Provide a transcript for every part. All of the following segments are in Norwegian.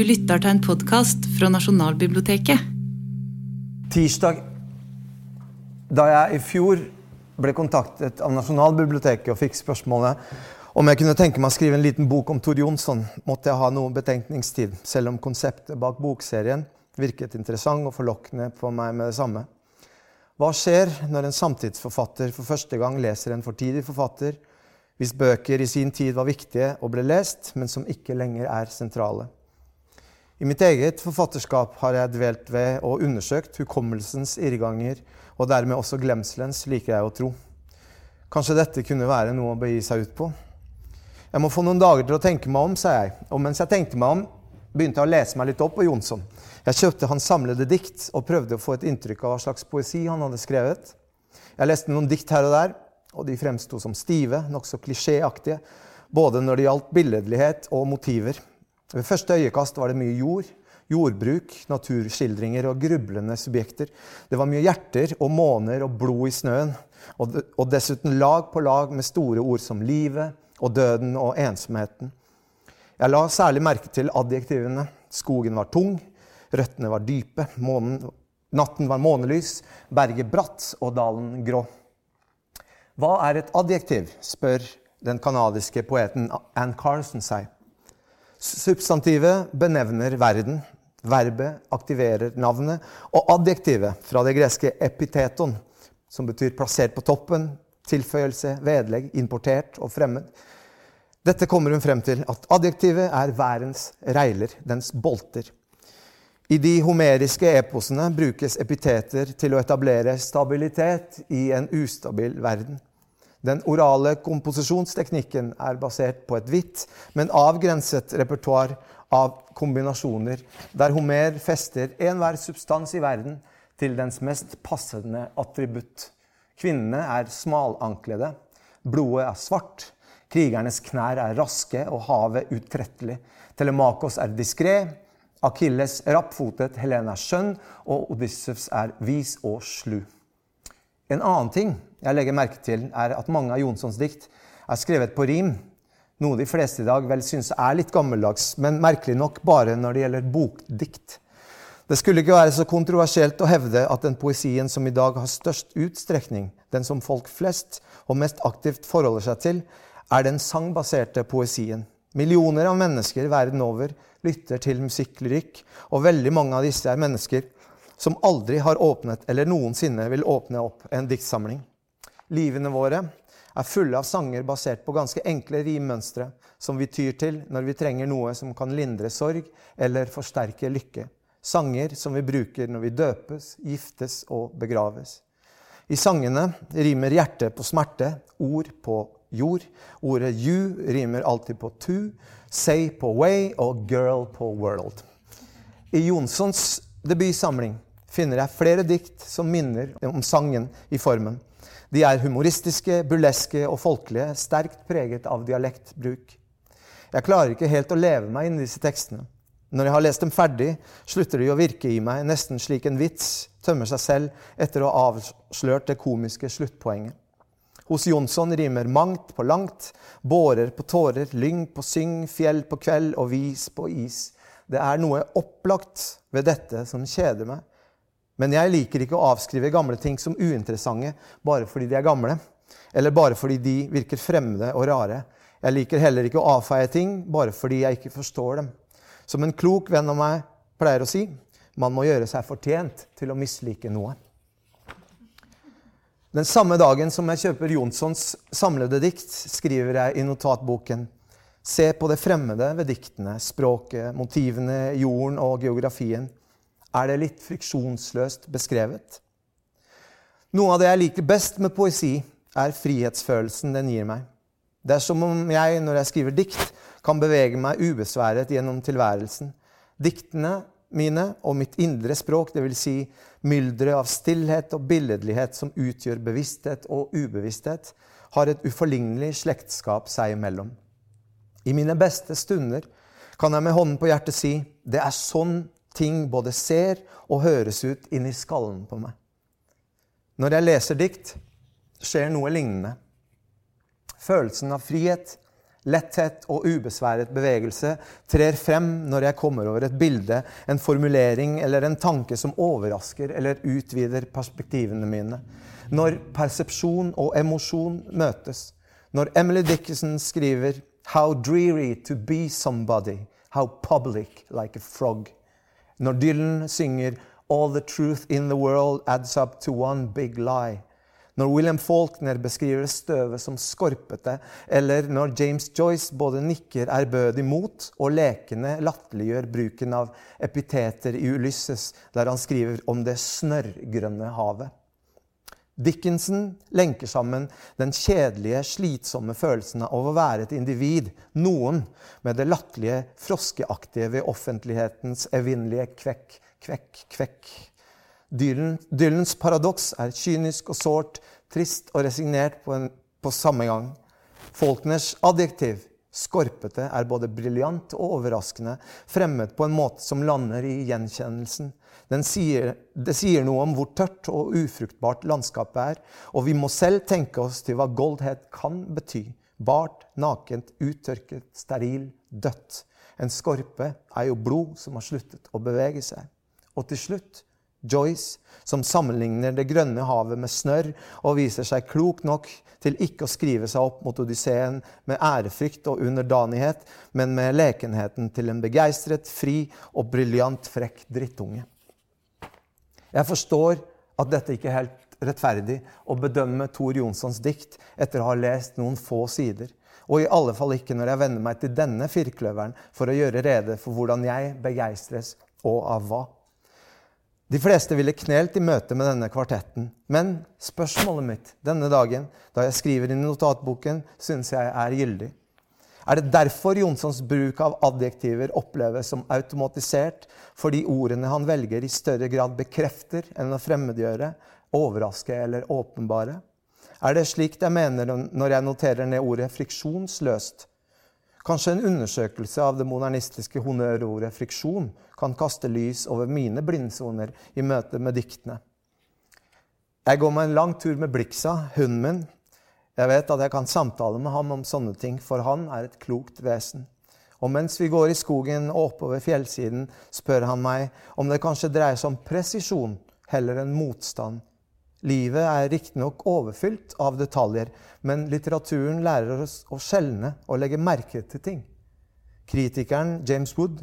Du lytter til en podkast fra Nasjonalbiblioteket. Tirsdag, da jeg i fjor ble kontaktet av Nasjonalbiblioteket og fikk spørsmålet om jeg kunne tenke meg å skrive en liten bok om Tor Jonsson, måtte jeg ha noe betenkningstid, selv om konseptet bak bokserien virket interessant og forlokkende på meg med det samme. Hva skjer når en samtidsforfatter for første gang leser en fortidig forfatter, hvis bøker i sin tid var viktige og ble lest, men som ikke lenger er sentrale? I mitt eget forfatterskap har jeg dvelt ved og undersøkt hukommelsens irrganger, og dermed også glemselens, liker jeg å tro. Kanskje dette kunne være noe å begi seg ut på? Jeg må få noen dager til å tenke meg om, sa jeg. Og mens jeg tenkte meg om, begynte jeg å lese meg litt opp på Jonsson. Jeg kjøpte hans samlede dikt og prøvde å få et inntrykk av hva slags poesi han hadde skrevet. Jeg leste noen dikt her og der, og de fremsto som stive, nokså klisjéaktige, både når det gjaldt billedlighet og motiver. Ved første øyekast var det mye jord, jordbruk, naturskildringer og grublende subjekter. Det var mye hjerter og måner og blod i snøen. Og, dessuten lag på lag med store ord som livet og døden og ensomheten. Jeg la særlig merke til adjektivene. Skogen var tung, røttene var dype, månen, natten var månelys, berget bratt og dalen grå. Hva er et adjektiv, spør den canadiske poeten Ann Carson seg. Substantivet benevner verden. Verbet aktiverer navnet. Og adjektivet, fra det greske epiteton, som betyr plassert på toppen, tilføyelse, vedlegg, importert og fremmed. Dette kommer hun frem til at adjektivet er værens reiler, dens bolter. I de homeriske eposene brukes epiteter til å etablere stabilitet i en ustabil verden. Den orale komposisjonsteknikken er basert på et hvitt, men avgrenset repertoar av kombinasjoner, der Homer fester enhver substans i verden til dens mest passende attributt. Kvinnene er smalanklede, blodet er svart, krigernes knær er raske og havet utrettelig. Telemakos er diskré, Akilles rappfotet, Helene er skjønn, og Odyssevs er vis og slu. En annen ting jeg legger merke til, er at mange av Jonssons dikt er skrevet på rim. Noe de fleste i dag vel syns er litt gammeldags, men merkelig nok bare når det gjelder bokdikt. Det skulle ikke være så kontroversielt å hevde at den poesien som i dag har størst utstrekning, den som folk flest og mest aktivt forholder seg til, er den sangbaserte poesien. Millioner av mennesker verden over lytter til musikklyrikk, og veldig mange av disse er mennesker som aldri har åpnet eller noensinne vil åpne opp en diktsamling. Livene våre er fulle av sanger basert på ganske enkle rimmønstre som vi tyr til når vi trenger noe som kan lindre sorg eller forsterke lykke. Sanger som vi bruker når vi døpes, giftes og begraves. I sangene rimer hjerte på smerte, ord på jord. Ordet you rimer alltid på to, say på way og girl på world. I Jonssons debutsamling finner jeg flere dikt som minner om sangen i formen. De er humoristiske, burleske og folkelige, sterkt preget av dialektbruk. Jeg klarer ikke helt å leve meg inn i disse tekstene. Når jeg har lest dem ferdig, slutter de å virke i meg nesten slik en vits tømmer seg selv etter å ha avslørt det komiske sluttpoenget. Hos Jonsson rimer mangt på langt, bårer på tårer, lyng på syng, fjell på kveld og vis på is. Det er noe opplagt ved dette som kjeder meg. Men jeg liker ikke å avskrive gamle ting som uinteressante bare fordi de er gamle, eller bare fordi de virker fremmede og rare. Jeg liker heller ikke å avfeie ting bare fordi jeg ikke forstår dem. Som en klok venn av meg pleier å si, man må gjøre seg fortjent til å mislike noe. Den samme dagen som jeg kjøper Jonssons samlede dikt, skriver jeg i notatboken Se på det fremmede ved diktene, språket, motivene, jorden og geografien er det litt friksjonsløst beskrevet. Noe av det jeg liker best med poesi, er frihetsfølelsen den gir meg. Det er som om jeg, når jeg skriver dikt, kan bevege meg ubesværet gjennom tilværelsen. Diktene mine og mitt indre språk, dvs. Si mylderet av stillhet og billedlighet som utgjør bevissthet og ubevissthet, har et uforlignelig slektskap seg imellom. I mine beste stunder kan jeg med hånden på hjertet si det er sånn ting både ser og høres ut inni skallen på meg. Når jeg leser dikt, skjer noe lignende. Følelsen av frihet Letthet og ubesværet bevegelse trer frem når jeg kommer over et bilde, en formulering eller en tanke som overrasker eller utvider perspektivene mine. Når persepsjon og emosjon møtes. Når Emily Dickinson skriver 'How dreary to be somebody', 'How public like a frog'. Når Dylan synger 'All the truth in the world adds up to one big lie'. Når William Faulkner beskriver støvet som skorpete, eller når James Joyce både nikker ærbødig mot og lekende latterliggjør bruken av epiteter i Ulysses, der han skriver om det snørrgrønne havet. Dickinson lenker sammen den kjedelige, slitsomme følelsen av å være et individ, noen, med det latterlige, froskeaktige ved offentlighetens evinnelige kvekk, kvekk, kvekk. Dylan, Dylans paradoks er kynisk og sårt, trist og resignert på, en, på samme gang. Faulkners adjektiv, skorpete, er både briljant og overraskende, fremmet på en måte som lander i gjenkjennelsen. Sier, det sier noe om hvor tørt og ufruktbart landskapet er, og vi må selv tenke oss til hva goldhet kan bety. Bart, nakent, uttørket, steril, dødt. En skorpe er jo blod som har sluttet å bevege seg. Og til slutt Joyce, som sammenligner det grønne havet med snørr og viser seg klok nok til ikke å skrive seg opp mot Odysseen med ærefrykt og underdanighet, men med lekenheten til en begeistret, fri og briljant frekk drittunge. Jeg forstår at dette ikke er helt rettferdig å bedømme Tor Jonssons dikt etter å ha lest noen få sider, og i alle fall ikke når jeg venner meg til denne firkløveren for å gjøre rede for hvordan jeg begeistres, og av hva. De fleste ville knelt i møte med denne kvartetten. Men spørsmålet mitt denne dagen, da jeg skriver inn i notatboken, syns jeg er gyldig. Er det derfor Jonssons bruk av adjektiver oppleves som automatisert, fordi ordene han velger, i større grad bekrefter enn å fremmedgjøre, overraske eller åpenbare? Er det slik jeg mener når jeg noterer ned ordet friksjonsløst? Kanskje en undersøkelse av det modernistiske honnørordet friksjon kan kaste lys over mine blindsoner i møte med diktene. Jeg går meg en lang tur med Blixa, hunden min. Jeg vet at jeg kan samtale med ham om sånne ting, for han er et klokt vesen. Og mens vi går i skogen og oppover fjellsiden, spør han meg om det kanskje dreier seg om presisjon heller enn motstand Livet er riktignok overfylt av detaljer, men litteraturen lærer oss å skjelne og legge merke til ting. Kritikeren James Wood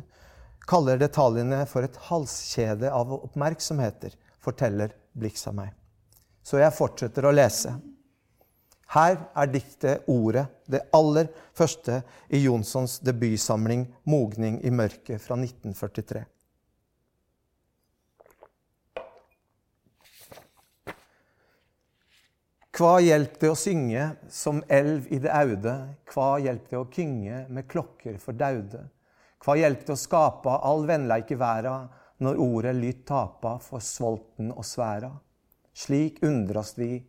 kaller detaljene for et halskjede av oppmerksomheter, forteller Blix av meg. Så jeg fortsetter å lese. Her er diktet Ordet, det aller første i Jonssons debutsamling 'Mogning i mørket' fra 1943. Hva hjelp det å synge som elv i det aude, hva hjelp det å kynge med klokker for daude? Hva hjelp det å skapa all vennleik i verda, når ordet lyt tapa for svolten og sværa? Slik undrast vi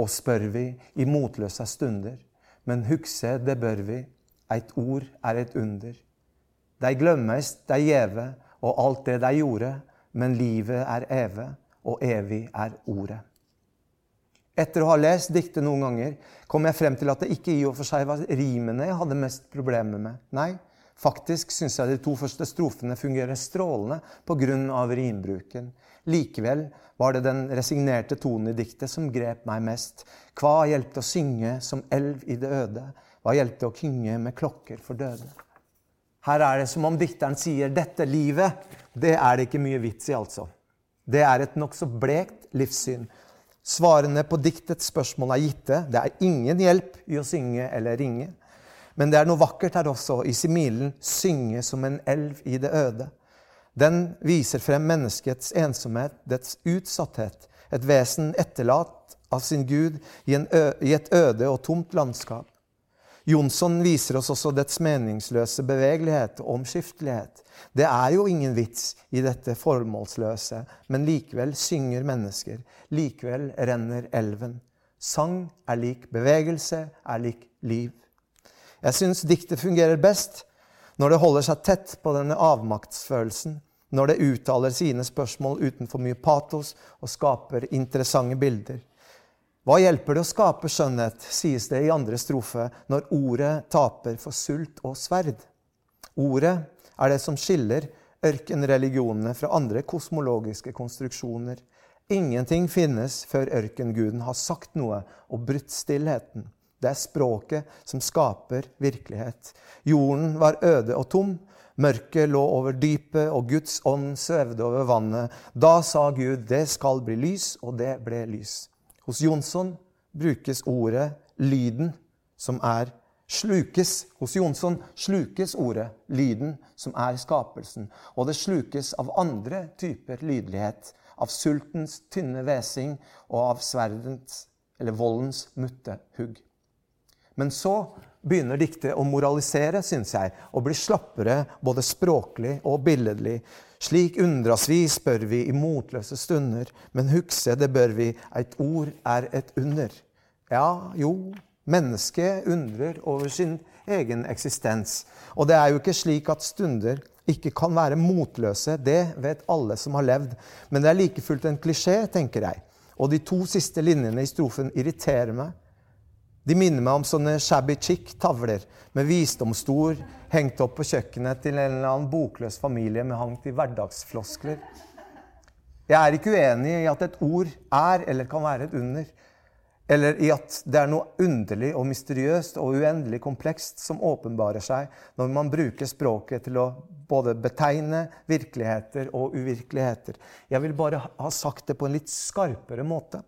og spør vi i motløse stunder, men hugse det bør vi, eit ord er et under. Dei glømmest, dei gjeve, og alt det dei gjorde, men livet er eve, og evig er ordet. Etter å ha lest diktet noen ganger kom jeg frem til at det ikke i og for seg var rimene jeg hadde mest problemer med. Nei, faktisk syns jeg de to første strofene fungerer strålende pga. rimbruken. Likevel var det den resignerte tonen i diktet som grep meg mest. Hva hjelpte å synge som elv i det øde? Hva hjelpte å kynge med klokker for døde? Her er det som om dikteren sier dette livet, det er det ikke mye vits i, altså. Det er et nokså blekt livssyn Svarene på diktets spørsmål er gitte. Det er ingen hjelp i å synge eller ringe. Men det er noe vakkert her også, i similen 'synge som en elv i det øde'. Den viser frem menneskets ensomhet, dets utsatthet, et vesen etterlatt av sin Gud i, i et øde og tomt landskap. Jonsson viser oss også dets meningsløse bevegelighet og omskiftelighet. Det er jo ingen vits i dette formålsløse, men likevel synger mennesker. Likevel renner elven. Sang er lik bevegelse, er lik liv. Jeg syns diktet fungerer best når det holder seg tett på denne avmaktsfølelsen, når det uttaler sine spørsmål uten for mye patos og skaper interessante bilder. Hva hjelper det å skape skjønnhet, sies det i andre strofe, når ordet taper for sult og sverd? Ordet er det som skiller ørkenreligionene fra andre kosmologiske konstruksjoner. Ingenting finnes før ørkenguden har sagt noe og brutt stillheten. Det er språket som skaper virkelighet. Jorden var øde og tom. Mørket lå over dypet, og Guds ånd svevde over vannet. Da sa Gud, det skal bli lys, og det ble lys. Hos Jonsson brukes ordet lyden, som er slukes. Hos Jonsson slukes ordet lyden, som er skapelsen. Og det slukes av andre typer lydlighet. Av sultens tynne hvesing og av sverdens eller voldens mutte hugg. Men så begynner diktet å moralisere, syns jeg, og bli slappere både språklig og billedlig. Slik undras vi, spør vi i motløse stunder, men hukse det bør vi, eit ord er et under. Ja, jo, mennesket undrer over sin egen eksistens. Og det er jo ikke slik at stunder ikke kan være motløse, det vet alle som har levd. Men det er like fullt en klisjé, tenker jeg. Og de to siste linjene i strofen irriterer meg. De minner meg om sånne shabby chic-tavler med visdomsord hengt opp på kjøkkenet til en eller annen bokløs familie med hangt i hverdagsfloskler. Jeg er ikke uenig i at et ord er eller kan være et under. Eller i at det er noe underlig og mysteriøst og uendelig komplekst som åpenbarer seg når man bruker språket til å både betegne virkeligheter og uvirkeligheter. Jeg vil bare ha sagt det på en litt skarpere måte.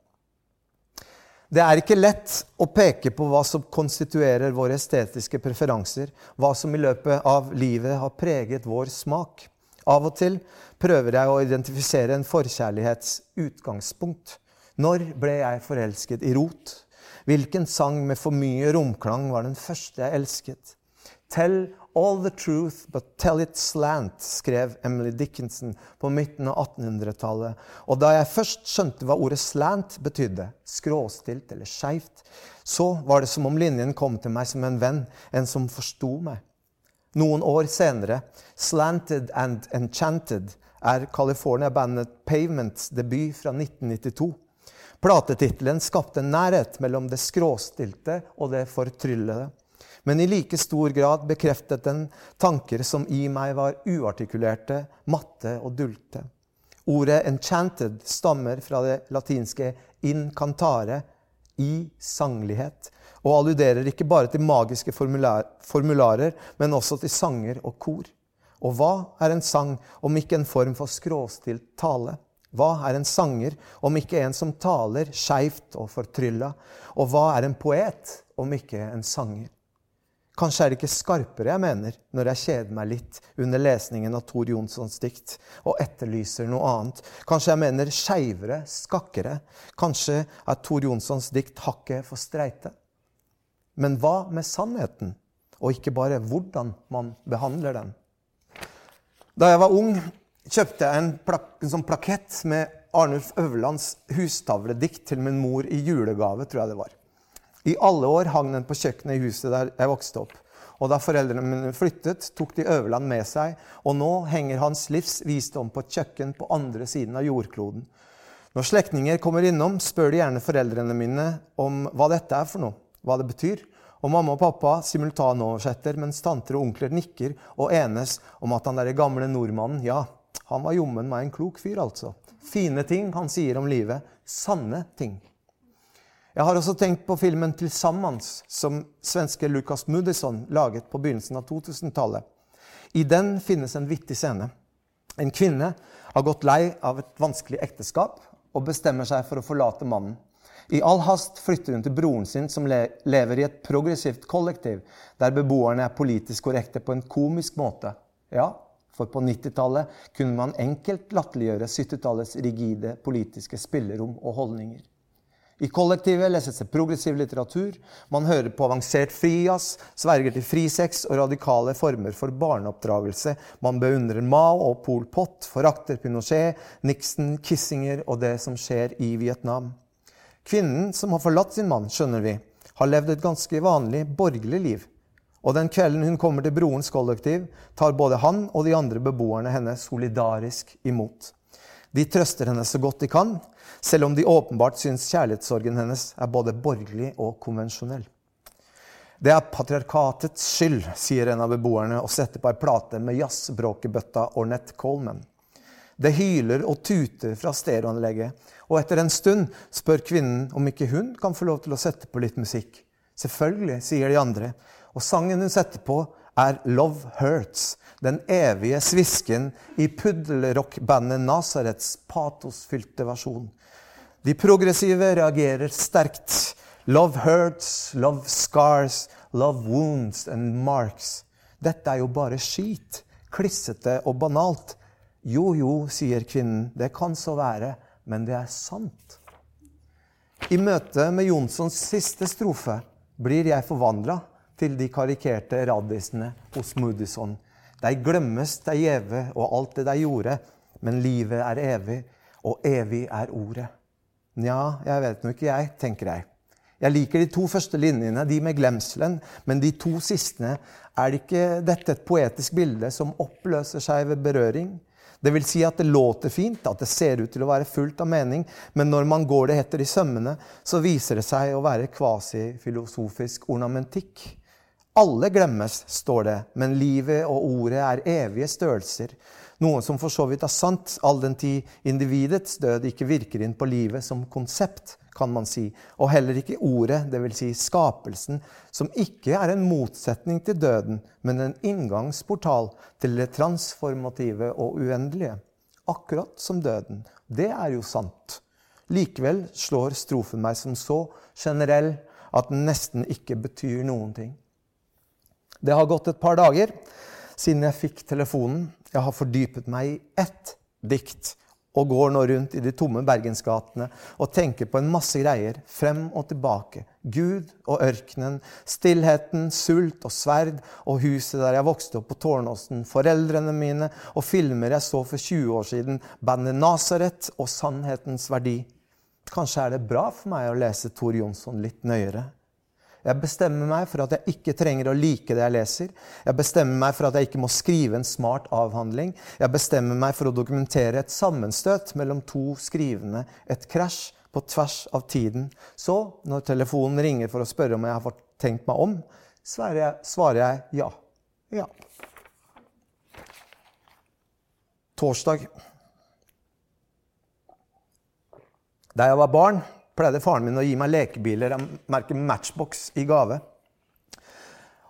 Det er ikke lett å peke på hva som konstituerer våre estetiske preferanser, hva som i løpet av livet har preget vår smak. Av og til prøver jeg å identifisere en forkjærlighets utgangspunkt. Når ble jeg forelsket i rot? Hvilken sang med for mye romklang var den første jeg elsket? Tell All the truth, but tell it slant, skrev Emily Dickinson på midten av 1800-tallet. Og da jeg først skjønte hva ordet slant betydde, skråstilt eller skeivt, så var det som om linjen kom til meg som en venn, en som forsto meg. Noen år senere, 'Slanted and Enchanted', er California-bandet Pavements debut fra 1992. Platetittelen skapte nærhet mellom det skråstilte og det fortryllede men i like stor grad bekreftet den tanker som i meg var uartikulerte, matte og dulte. Ordet 'enchanted' stammer fra det latinske 'incantare', i sanglighet, og alluderer ikke bare til magiske formular formularer, men også til sanger og kor. Og hva er en sang om ikke en form for skråstilt tale? Hva er en sanger om ikke en som taler skeivt og fortrylla? Og hva er en poet om ikke en sanger? Kanskje er det ikke skarpere jeg mener når jeg kjeder meg litt under lesningen av Tor Jonssons dikt og etterlyser noe annet. Kanskje jeg mener skeivere, skakkere. Kanskje er Tor Jonssons dikt hakket for streite. Men hva med sannheten, og ikke bare hvordan man behandler den? Da jeg var ung, kjøpte jeg en, plak en sånn plakett med Arnulf Øverlands hustavledikt til min mor i julegave, tror jeg det var. I alle år hang den på kjøkkenet i huset der jeg vokste opp. Og da foreldrene mine flyttet, tok de Øverland med seg, og nå henger hans livs visdom på et kjøkken på andre siden av jordkloden. Når slektninger kommer innom, spør de gjerne foreldrene mine om hva dette er for noe, hva det betyr. Og mamma og pappa simultanoversetter, mens tanter og onkler nikker og enes om at han derre gamle nordmannen, ja, han var jommen meg en klok fyr, altså. Fine ting han sier om livet. Sanne ting. Jeg har også tenkt på filmen 'Tilsammans', som svenske Lukas Moodysson laget på begynnelsen av 2000-tallet. I den finnes en vittig scene. En kvinne har gått lei av et vanskelig ekteskap og bestemmer seg for å forlate mannen. I all hast flytter hun til broren sin, som lever i et progressivt kollektiv, der beboerne er politisk korrekte på en komisk måte. Ja, for på 90-tallet kunne man enkelt latterliggjøre 70-tallets rigide politiske spillerom og holdninger. I kollektivet leses det progressiv litteratur, man hører på avansert frijazz, sverger til frisex og radikale former for barneoppdragelse. Man beundrer Mao og Pol Pot, forakter Pinochet, Nixon, Kissinger og det som skjer i Vietnam. Kvinnen som har forlatt sin mann, skjønner vi, har levd et ganske vanlig borgerlig liv. Og den kvelden hun kommer til brorens kollektiv, tar både han og de andre beboerne henne solidarisk imot. De trøster henne så godt de kan, selv om de åpenbart syns kjærlighetssorgen hennes er både borgerlig og konvensjonell. Det er patriarkatets skyld, sier en av beboerne og setter på ei plate med jazzbråkebøtta Ornette Coleman. Det hyler og tuter fra stereoanlegget, og etter en stund spør kvinnen om ikke hun kan få lov til å sette på litt musikk. Selvfølgelig, sier de andre, og sangen hun setter på, er Love Hurts, den evige svisken i puddelrockbandet Nazarets patosfylte versjon. De progressive reagerer sterkt. Love hurts, love scars, love wounds and marks. Dette er jo bare skit. Klissete og banalt. Jo, jo, sier kvinnen, det kan så være, men det er sant. I møte med Jonssons siste strofe blir jeg forvandla til de karikerte radisene hos Moodysson. De glemmes, de gjeve og alt det de gjorde, men livet er evig, og evig er ordet. Nja, jeg vet nå ikke, jeg, tenker jeg. Jeg liker de to første linjene, de med glemselen, men de to siste, er det ikke dette et poetisk bilde som oppløser seg ved berøring? Det vil si at det låter fint, at det ser ut til å være fullt av mening, men når man går det etter i sømmene, så viser det seg å være kvasifilosofisk ornamentikk. Alle glemmes, står det, men livet og ordet er evige størrelser. Noe som for så vidt er sant, all den tid individets død ikke virker inn på livet som konsept, kan man si, og heller ikke ordet, dvs. Si skapelsen, som ikke er en motsetning til døden, men en inngangsportal til det transformative og uendelige. Akkurat som døden. Det er jo sant. Likevel slår strofen meg som så generell at den nesten ikke betyr noen ting. Det har gått et par dager siden jeg fikk telefonen. Jeg har fordypet meg i ett dikt og går nå rundt i de tomme bergensgatene og tenker på en masse greier frem og tilbake. Gud og ørkenen, stillheten, sult og sverd og huset der jeg vokste opp på Tårnåsen, foreldrene mine og filmer jeg så for 20 år siden, bandet Nasaret og sannhetens verdi. Kanskje er det bra for meg å lese Tor Jonsson litt nøyere. Jeg bestemmer meg for at jeg ikke trenger å like det jeg leser. Jeg bestemmer meg for at jeg ikke må skrive en smart avhandling. Jeg bestemmer meg for å dokumentere et sammenstøt mellom to skrivende, et krasj på tvers av tiden. Så, når telefonen ringer for å spørre om jeg har fått tenkt meg om, svarer jeg, svarer jeg ja. Ja. Torsdag. Da jeg var barn, pleide faren min å gi meg lekebiler av merket Matchbox i gave.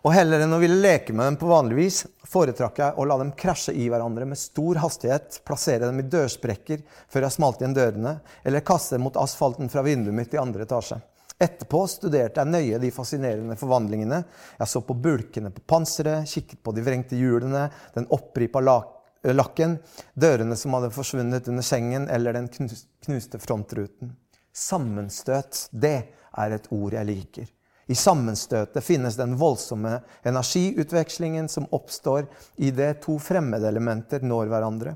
Og heller enn å ville leke med dem på vanlig vis, foretrakk jeg å la dem krasje i hverandre med stor hastighet, plassere dem i dørsprekker før jeg smalt igjen dørene, eller kaste dem mot asfalten fra vinduet mitt i andre etasje. Etterpå studerte jeg nøye de fascinerende forvandlingene. Jeg så på bulkene på panseret, kikket på de vrengte hjulene, den oppripa lakken, dørene som hadde forsvunnet under sengen, eller den knuste frontruten. Sammenstøt, det er et ord jeg liker. I sammenstøtet finnes den voldsomme energiutvekslingen som oppstår i det to fremmedelementer når hverandre.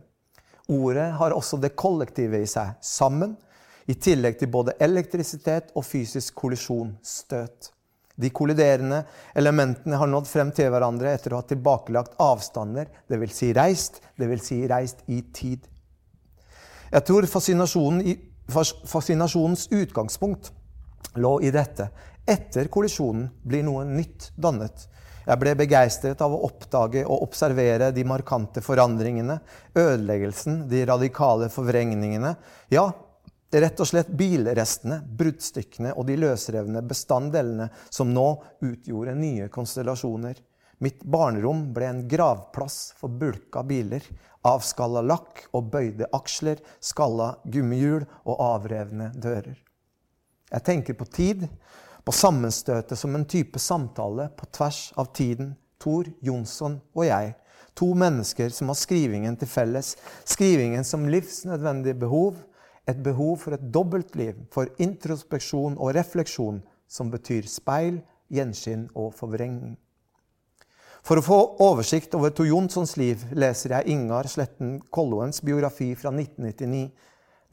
Ordet har også det kollektive i seg, sammen, i tillegg til både elektrisitet og fysisk kollisjon, støt. De kolliderende elementene har nådd frem til hverandre etter å ha tilbakelagt avstander, dvs. Si reist, dvs. Si reist i tid. Jeg tror fascinasjonen i Fascinasjonens utgangspunkt lå i dette. Etter kollisjonen blir noe nytt dannet. Jeg ble begeistret av å oppdage og observere de markante forandringene, ødeleggelsen, de radikale forvrengningene. Ja, rett og slett bilrestene, bruddstykkene og de løsrevne bestanddelene som nå utgjorde nye konstellasjoner. Mitt barnerom ble en gravplass for bulka biler, avskalla lakk og bøyde aksler, skalla gummihjul og avrevne dører. Jeg tenker på tid, på sammenstøtet som en type samtale på tvers av tiden. Tor Jonsson og jeg. To mennesker som har skrivingen til felles. Skrivingen som livsnødvendig behov. Et behov for et dobbeltliv, for introspeksjon og refleksjon, som betyr speil, gjenskinn og forvrengning. For å få oversikt over Tor Jonssons liv leser jeg Ingar Sletten Kolloens biografi fra 1999.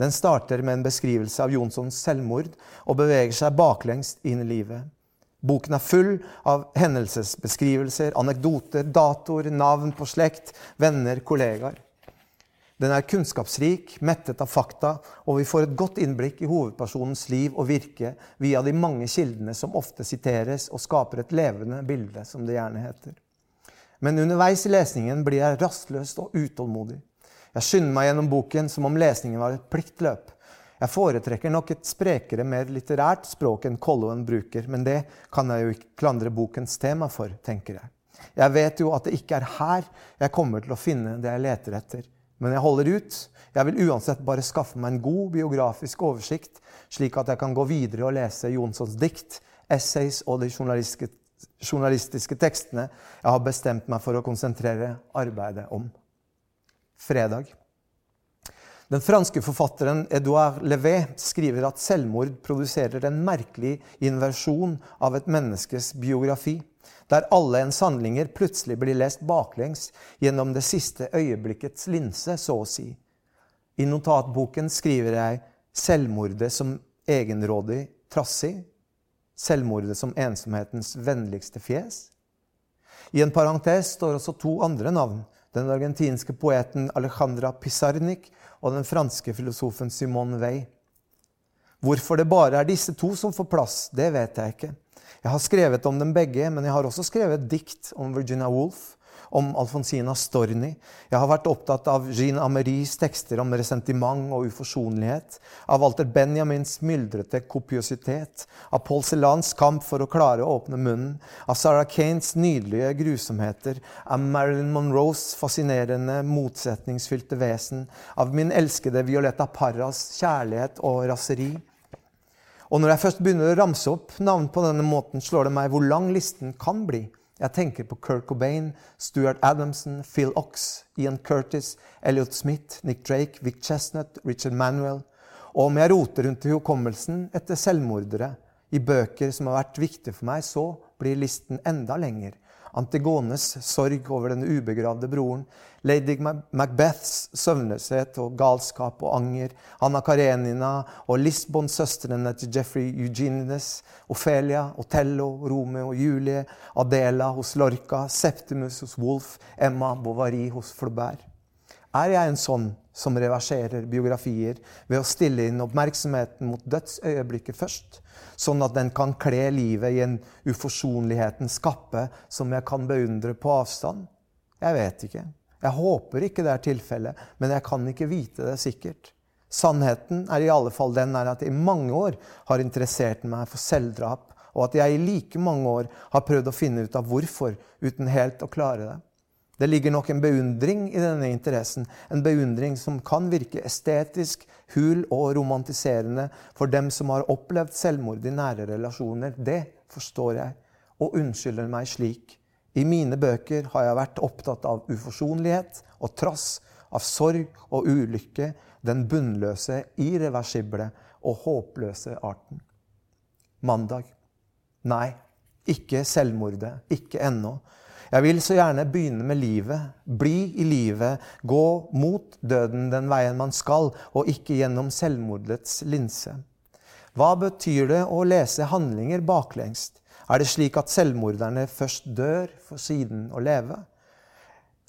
Den starter med en beskrivelse av Jonssons selvmord og beveger seg baklengs inn i livet. Boken er full av hendelsesbeskrivelser, anekdoter, datoer, navn på slekt, venner, kollegaer. Den er kunnskapsrik, mettet av fakta, og vi får et godt innblikk i hovedpersonens liv og virke via de mange kildene som ofte siteres, og skaper et levende bilde, som det gjerne heter. Men underveis i lesningen blir jeg rastløs og utålmodig. Jeg skynder meg gjennom boken som om lesningen var et pliktløp. Jeg foretrekker nok et sprekere, mer litterært språk enn Kolloen bruker, men det kan jeg jo ikke klandre bokens tema for, tenker jeg. Jeg vet jo at det ikke er her jeg kommer til å finne det jeg leter etter. Men jeg holder ut. Jeg vil uansett bare skaffe meg en god biografisk oversikt, slik at jeg kan gå videre og lese Jonssons dikt, essays og de journalistiske, journalistiske tekstene jeg har bestemt meg for å konsentrere arbeidet om. Fredag. Den franske forfatteren Edouard Levé skriver at selvmord produserer en merkelig inversjon av et menneskes biografi der alle ens handlinger plutselig blir lest baklengs gjennom det siste øyeblikkets linse, så å si. I notatboken skriver jeg 'selvmordet som egenrådig trassig', 'selvmordet som ensomhetens vennligste fjes'. I en parentes står også to andre navn. Den argentinske poeten Alejandra Pizarnik og den franske filosofen Simone Weil. Hvorfor det bare er disse to som får plass, det vet jeg ikke. Jeg har skrevet om dem begge, men jeg har også skrevet dikt om Virginia Woolf, om Alfonsina Storni. Jeg har vært opptatt av Jean Ameries tekster om resentiment og uforsonlighet, av Walter Benjamins myldrete kopiositet, av Paul Celans kamp for å klare å åpne munnen, av Sarah Kanes nydelige grusomheter, av Marilyn Monroes fascinerende, motsetningsfylte vesen, av min elskede Violetta Parras kjærlighet og raseri. Og når jeg først begynner å ramse opp navn på denne måten, slår det meg hvor lang listen kan bli. Jeg tenker på Kurt Cobain, Stuart Adamson, Phil Ox, Ian Curtis, Elliot Smith, Nick Drake, Vic Chestnut, Richard Manuel. Og om jeg roter rundt i hukommelsen etter selvmordere i bøker som har vært viktige for meg, så blir listen enda lenger. Antigones sorg over den ubegravde broren, lady Macbeths søvnløshet og galskap og anger, Anna Karenina og Lisbon-søstrene til Jeffrey Eugenides, Ophelia, Otello, Romeo og Julie, Adela hos Lorca, Septimus hos Wolf, Emma Bovary hos Flaubert. Er jeg en sånn som reverserer biografier ved å stille inn oppmerksomheten mot dødsøyeblikket først? sånn at den kan kle livet i en uforsonlighetens kappe som jeg kan beundre på avstand? Jeg vet ikke. Jeg håper ikke det er tilfellet, men jeg kan ikke vite det sikkert. Sannheten er i alle fall den at jeg i mange år har interessert meg for selvdrap, og at jeg i like mange år har prøvd å finne ut av hvorfor, uten helt å klare det. Det ligger nok en beundring i denne interessen, en beundring som kan virke estetisk, hul og romantiserende for dem som har opplevd selvmord i nære relasjoner. Det forstår jeg, og unnskylder meg slik. I mine bøker har jeg vært opptatt av uforsonlighet og trass, av sorg og ulykke, den bunnløse, irreversible og håpløse arten. Mandag. Nei, ikke selvmordet. Ikke ennå. Jeg vil så gjerne begynne med livet, bli i livet, gå mot døden den veien man skal, og ikke gjennom selvmordets linse. Hva betyr det å lese handlinger baklengst? Er det slik at selvmorderne først dør, for siden å leve?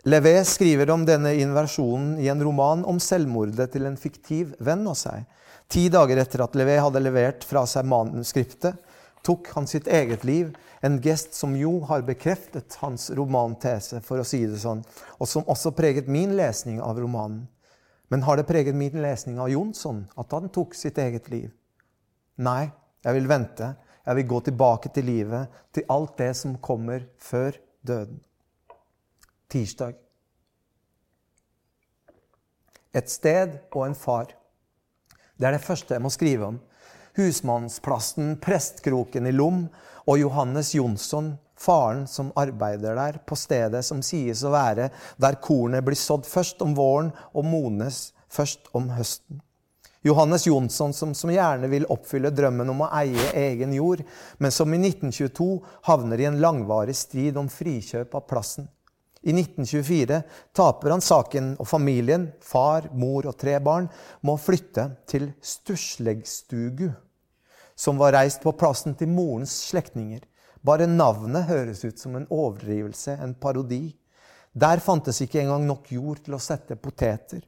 Levé skriver om denne inversjonen i en roman om selvmordet til en fiktiv venn av seg. Ti dager etter at Levé hadde levert fra seg manuskriptet, tok han sitt eget liv, en gest som jo har bekreftet hans romantese, for å si det sånn, og som også preget min lesning av romanen. Men har det preget min lesning av Jonsson at han tok sitt eget liv? Nei, jeg vil vente. Jeg vil gå tilbake til livet, til alt det som kommer før døden. Tirsdag. Et sted og en far. Det er det første jeg må skrive om. Husmannsplassen, Prestkroken i Lom og Johannes Jonsson, faren som arbeider der, på stedet som sies å være der kornet blir sådd først om våren og mones først om høsten. Johannes Jonsson, som, som, gjerne vil oppfylle drømmen om å eie egen jord, men som i 1922 havner i en langvarig strid om frikjøp av plassen. I 1924 taper han saken, og familien, far, mor og tre barn, må flytte til Stuslegstugu, som var reist på plassen til morens slektninger. Bare navnet høres ut som en overdrivelse, en parodi. Der fantes ikke engang nok jord til å sette poteter.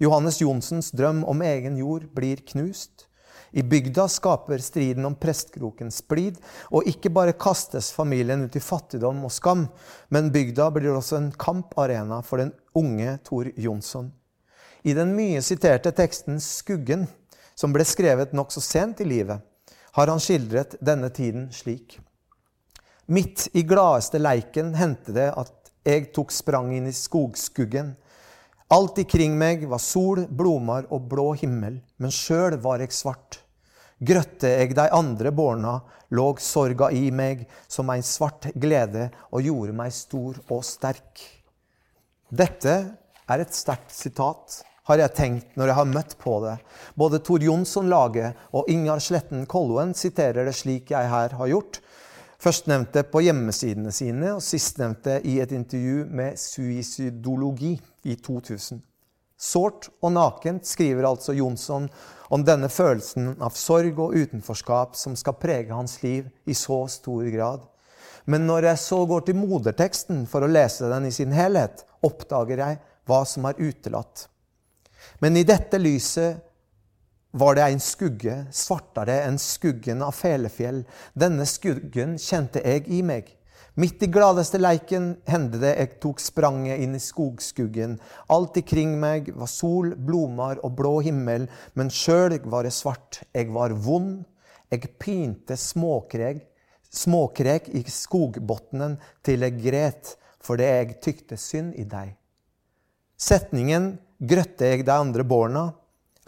Johannes Johnsens drøm om egen jord blir knust. I bygda skaper striden om prestkroken splid, og ikke bare kastes familien ut i fattigdom og skam, men bygda blir også en kamparena for den unge Tor Jonsson. I den mye siterte teksten 'Skuggen', som ble skrevet nokså sent i livet, har han skildret denne tiden slik. Midt i gladeste leiken hendte det at jeg tok sprang inn i skogskuggen. Alt ikring meg var sol, blomar og blå himmel, men sjøl var jeg svart. Grøtte jeg de andre borna, låg sorga i meg som ein svart glede og gjorde meg stor og sterk. Dette er et sterkt sitat, har jeg tenkt når jeg har møtt på det. Både Tor Jonsson-laget og Ingar Sletten Kolloen siterer det slik jeg her har gjort. Førstnevnte på hjemmesidene sine, og sistnevnte i et intervju med Suicidologi i 2000. Sårt og nakent skriver altså Jonsson om denne følelsen av sorg og utenforskap som skal prege hans liv i så stor grad. Men når jeg så går til moderteksten for å lese den i sin helhet, oppdager jeg hva som er utelatt. Men i dette lyset var det en skugge, svartere enn skuggen av Felefjell. Denne skuggen kjente jeg i meg. Midt i gladeste leiken hendte det jeg tok spranget inn i skogskuggen. Alt ikring meg var sol, blomar og blå himmel, men sjøl var det svart. Jeg var vond. Jeg pinte småkrek, småkrek i skogbotnen til jeg gret, fordi jeg tykte synd i deg. Setningen 'grøtte jeg de andre borna'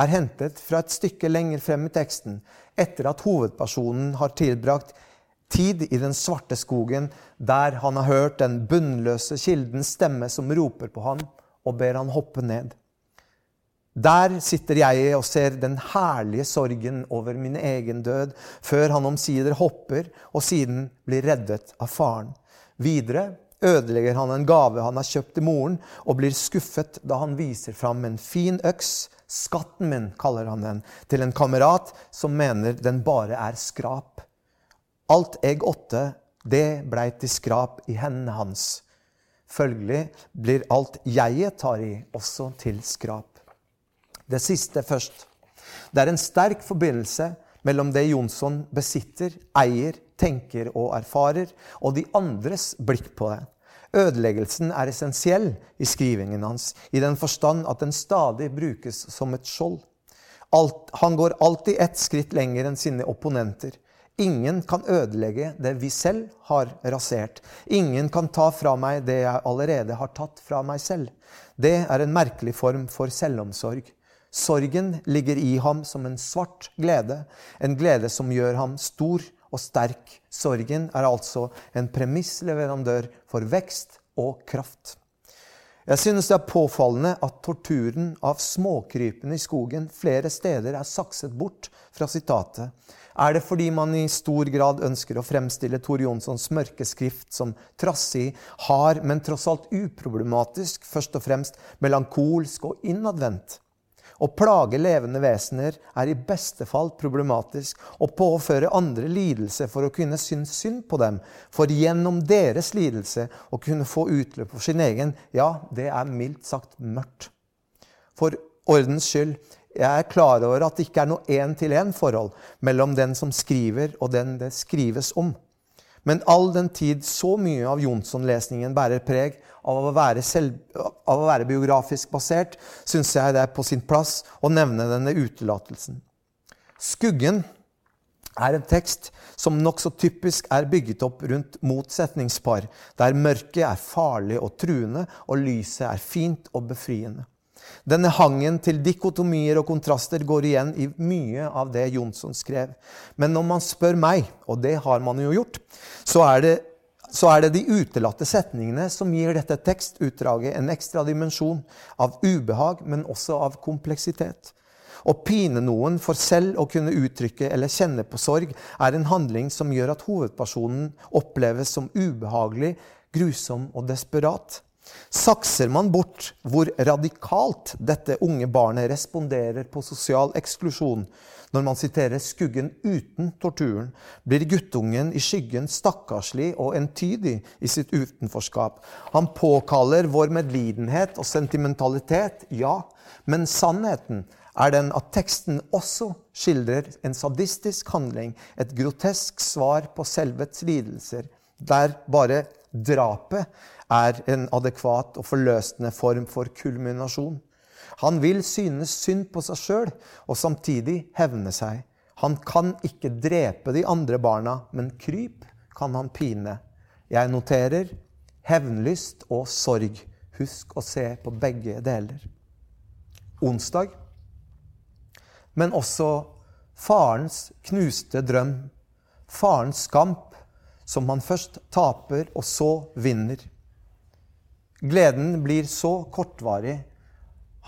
er hentet fra et stykke lenger frem i teksten, etter at hovedpersonen har tilbrakt tid i den svarte skogen, der han har hørt den bunnløse kildens stemme som roper på ham og ber han hoppe ned. Der sitter jeg og ser den herlige sorgen over min egen død, før han omsider hopper og siden blir reddet av faren. Videre ødelegger han en gave han har kjøpt til moren, og blir skuffet da han viser fram en fin øks, skatten min, kaller han den, til en kamerat som mener den bare er skrap. Alt jeg åtte, det blei til skrap i hendene hans. Følgelig blir alt jeget tar i, også til skrap. Det siste først. Det er en sterk forbindelse mellom det Jonsson besitter, eier, tenker og erfarer, og de andres blikk på det. Ødeleggelsen er essensiell i skrivingen hans, i den forstand at den stadig brukes som et skjold. Alt, han går alltid ett skritt lenger enn sine opponenter. Ingen kan ødelegge det vi selv har rasert. Ingen kan ta fra meg det jeg allerede har tatt fra meg selv. Det er en merkelig form for selvomsorg. Sorgen ligger i ham som en svart glede, en glede som gjør ham stor og sterk. Sorgen er altså en premissleverandør for vekst og kraft. Jeg synes det er påfallende at torturen av småkrypene i skogen flere steder er sakset bort fra sitatet. Er det fordi man i stor grad ønsker å fremstille Tor Jonssons mørke skrift som trassig, hard, men tross alt uproblematisk, først og fremst melankolsk og innadvendt? Å plage levende vesener er i beste fall problematisk. Å påføre andre lidelse for å kunne synes synd på dem, for gjennom deres lidelse å kunne få utløp for sin egen, ja, det er mildt sagt mørkt. For ordens skyld, jeg er klar over at det ikke er noe én-til-én-forhold mellom den som skriver, og den det skrives om. Men all den tid så mye av Jonsson-lesningen bærer preg av å, selv, av å være, biografisk basert, syns jeg det er på sin plass å nevne denne utelatelsen. Skuggen er en tekst som nokså typisk er bygget opp rundt motsetningspar, der mørket er farlig og truende, og lyset er fint og befriende. Denne hangen til dikotomier og kontraster går igjen i mye av det Jonsson skrev. Men når man spør meg, og det har man jo gjort, så er det, så er det de utelatte setningene som gir dette tekstutdraget en ekstra dimensjon av ubehag, men også av kompleksitet. Å pine noen for selv å kunne uttrykke eller kjenne på sorg er en handling som gjør at hovedpersonen oppleves som ubehagelig, grusom og desperat. Sakser man bort hvor radikalt dette unge barnet responderer på sosial eksklusjon når man siterer 'skuggen uten torturen', blir guttungen i skyggen stakkarslig og entydig i sitt utenforskap. Han påkaller vår medlidenhet og sentimentalitet, ja, men sannheten er den at teksten også skildrer en sadistisk handling, et grotesk svar på selvets lidelser, der bare drapet er en adekvat og forløsende form for kulminasjon. Han vil synes synd på seg sjøl og samtidig hevne seg. Han kan ikke drepe de andre barna, men kryp kan han pine. Jeg noterer hevnlyst og sorg. Husk å se på begge deler. Onsdag. Men også farens knuste drøm. Farens kamp, som han først taper og så vinner. Gleden blir så kortvarig.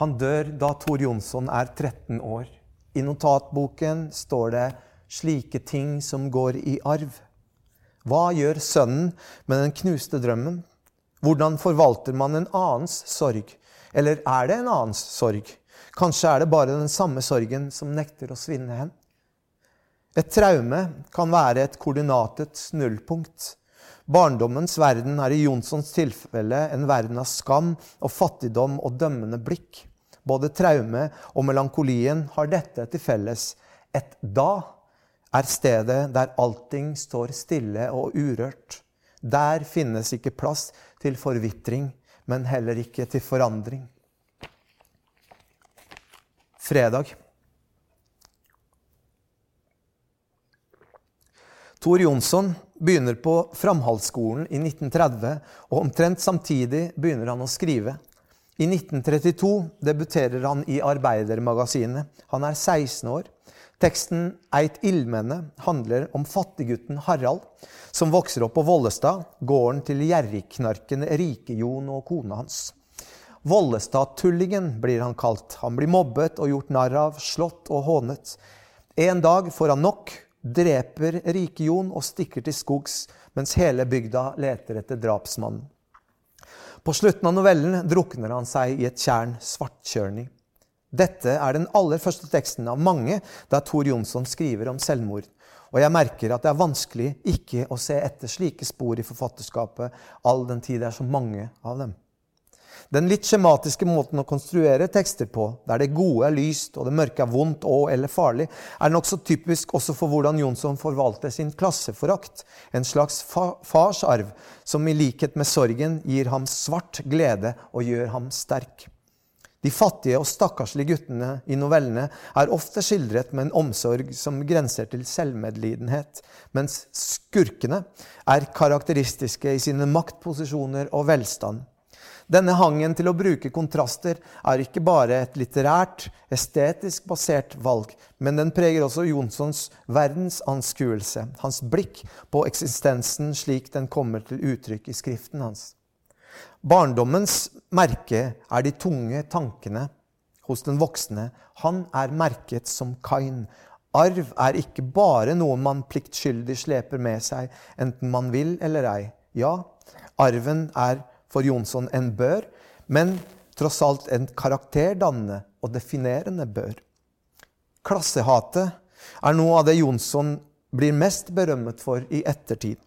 Han dør da Tor Jonsson er 13 år. I notatboken står det 'slike ting som går i arv'. Hva gjør sønnen med den knuste drømmen? Hvordan forvalter man en annens sorg? Eller er det en annens sorg? Kanskje er det bare den samme sorgen som nekter å svinne hen? Et traume kan være et koordinatets nullpunkt. Barndommens verden er i Jonssons tilfelle en verden av skam og fattigdom og dømmende blikk. Både traume og melankolien har dette til felles. Et da er stedet der allting står stille og urørt. Der finnes ikke plass til forvitring, men heller ikke til forandring. Fredag. Tor Jonsson begynner på Framhaldsskolen i 1930, og omtrent samtidig begynner han å skrive. I 1932 debuterer han i Arbeidermagasinet. Han er 16 år. Teksten 'Eit ildmenne' handler om fattiggutten Harald, som vokser opp på Vollestad, gården til gjerrigknarken Rike-Jon og kona hans. Vollestad-tullingen blir han kalt. Han blir mobbet og gjort narr av, slått og hånet. En dag får han nok dreper Rike-Jon og stikker til skogs, mens hele bygda leter etter drapsmannen. På slutten av novellen drukner han seg i et tjern svartkjørning. Dette er den aller første teksten av mange der Tor Jonsson skriver om selvmord. Og jeg merker at det er vanskelig ikke å se etter slike spor i forfatterskapet, all den tid det er så mange av dem. Den litt skjematiske måten å konstruere tekster på, der det gode er lyst og det mørke er vondt og eller farlig, er nokså typisk også for hvordan Jonsson forvalter sin klasseforakt. En slags fa farsarv som i likhet med sorgen gir ham svart glede og gjør ham sterk. De fattige og stakkarslige guttene i novellene er ofte skildret med en omsorg som grenser til selvmedlidenhet, mens skurkene er karakteristiske i sine maktposisjoner og velstand. Denne hangen til å bruke kontraster er ikke bare et litterært, estetisk basert valg, men den preger også Jonssons verdensanskuelse, hans blikk på eksistensen slik den kommer til uttrykk i skriften hans. Barndommens merke er de tunge tankene hos den voksne. Han er merket som Kain. Arv er ikke bare noe man pliktskyldig sleper med seg, enten man vil eller ei. Ja, arven er for Jonsson en bør, men tross alt en karakterdannende og definerende bør. Klassehatet er noe av det Jonsson blir mest berømmet for i ettertid.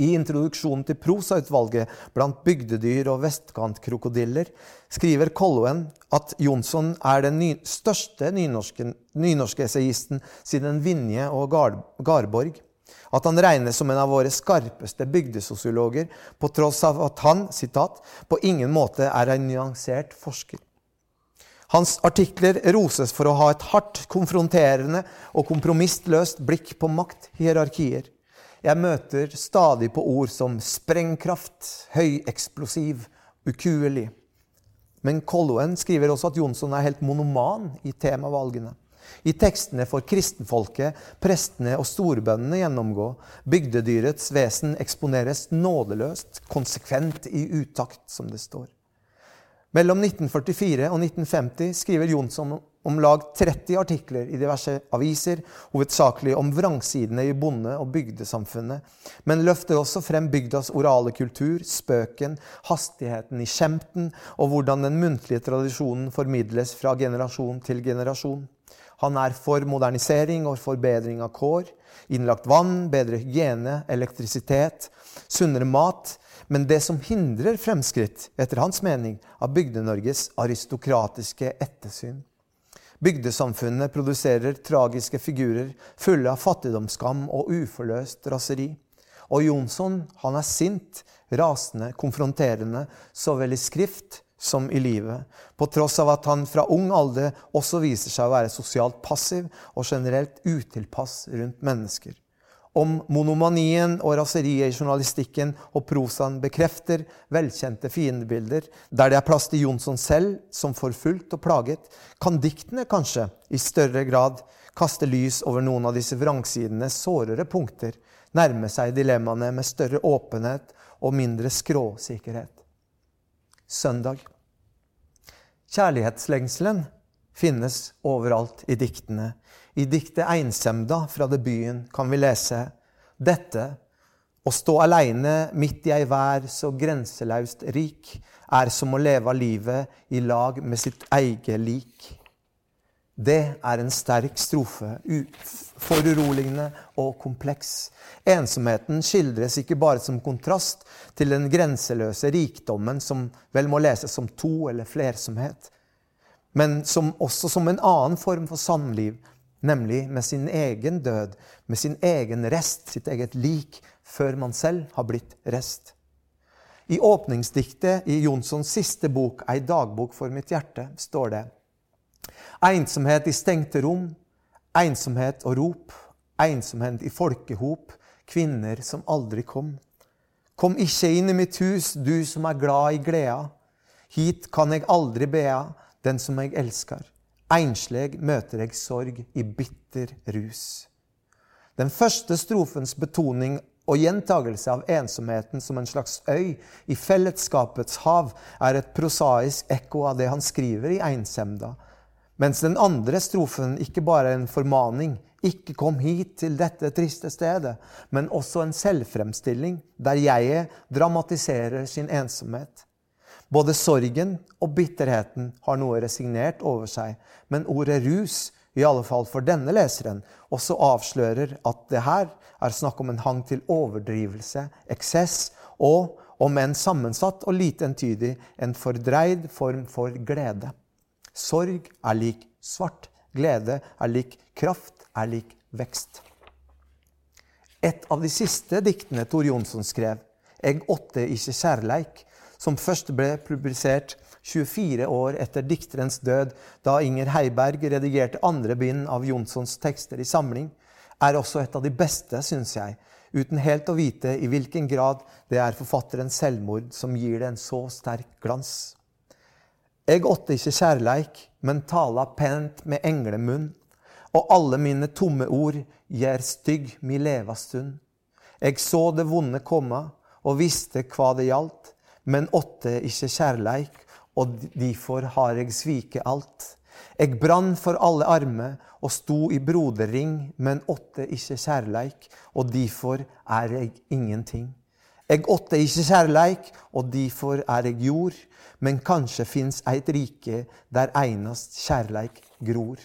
I introduksjonen til prosautvalget blant bygdedyr og vestkantkrokodiller skriver Kolloen at Jonsson er den ny største nynorske, nynorske essayisten siden Vinje og Garborg at han regnes som en av våre skarpeste bygdesosiologer, på tross av at han citat, på ingen måte er en nyansert forsker. Hans artikler roses for å ha et hardt, konfronterende og kompromissløst blikk på makthierarkier. Jeg møter stadig på ord som sprengkraft, høyeksplosiv, ukuelig. Men Kolloen skriver også at Jonsson er helt monoman i temavalgene. I tekstene får kristenfolket, prestene og storbøndene gjennomgå. Bygdedyrets vesen eksponeres nådeløst, konsekvent i utakt, som det står. Mellom 1944 og 1950 skriver Jonsson om lag 30 artikler i diverse aviser, hovedsakelig om vrangsidene i bonde- og bygdesamfunnet, men løfter også frem bygdas orale kultur, spøken, hastigheten i skjemten og hvordan den muntlige tradisjonen formidles fra generasjon til generasjon. Han er for modernisering og forbedring av kår, innlagt vann, bedre hygiene, elektrisitet, sunnere mat, men det som hindrer fremskritt, etter hans mening, av Bygde-Norges aristokratiske ettersyn. Bygdesamfunnet produserer tragiske figurer fulle av fattigdomsskam og uforløst raseri. Og Jonsson han er sint, rasende, konfronterende, så vel i skrift som i livet, på tross av at han fra ung alder også viser seg å være sosialt passiv og generelt utilpass rundt mennesker om monomanien og raseriet i journalistikken og prosaen bekrefter velkjente fiendebilder, der det er plass til Jonsson selv som forfulgt og plaget, kan diktene kanskje i større grad kaste lys over noen av disse vrangsidenes sårere punkter, nærme seg dilemmaene med større åpenhet og mindre skråsikkerhet. Søndag. Kjærlighetslengselen finnes overalt i diktene. I diktet 'Einsemda' fra debuten kan vi lese dette å stå aleine midt i ei vær så grenselaust rik, er som å leve livet i lag med sitt eige lik. Det er en sterk strofe, foruroligende og kompleks. Ensomheten skildres ikke bare som kontrast til den grenseløse rikdommen som vel må leses som to- eller flersomhet, men som, også som en annen form for samliv, nemlig med sin egen død, med sin egen rest, sitt eget lik, før man selv har blitt rest. I åpningsdiktet i Jonssons siste bok, 'Ei dagbok for mitt hjerte', står det Ensomhet i stengte rom, ensomhet og rop, ensomhet i folkehop, kvinner som aldri kom. Kom ikke inn i mitt hus, du som er glad i gleda. Hit kan jeg aldri bea, den som jeg elsker. Einsleg møter jeg sorg i bitter rus. Den første strofens betoning og gjentagelse av ensomheten som en slags øy i fellesskapets hav er et prosaisk ekko av det han skriver i Einsemda, mens den andre strofen ikke bare er en formaning, ikke kom hit til dette triste stedet, men også en selvfremstilling der jeget dramatiserer sin ensomhet. Både sorgen og bitterheten har noe resignert over seg, men ordet rus, i alle fall for denne leseren, også avslører at det her er snakk om en hang til overdrivelse, eksess og, om en sammensatt og lite entydig, en fordreid form for glede. Sorg er lik svart, glede er lik kraft, er lik vekst. Et av de siste diktene Tor Jonsson skrev, 'Eg åtte ikkje kjærleik', som først ble publisert 24 år etter dikterens død, da Inger Heiberg redigerte andre bind av Jonssons tekster i samling, er også et av de beste, syns jeg, uten helt å vite i hvilken grad det er forfatterens selvmord som gir det en så sterk glans. Eg åtte ikke kjærleik, men tala pent med englemunn, og alle mine tomme ord gjør stygg mi leva stund. Eg så det vonde komme, og visste hva det gjaldt, men åtte ikke kjærleik, og derfor har eg svike alt. Eg brann for alle armer og sto i broderring, men åtte ikke kjærleik, og derfor er eg ingenting. Eg åtte ikke kjærleik, og derfor er eg jord, men kanskje fins eit rike der einast kjærleik gror.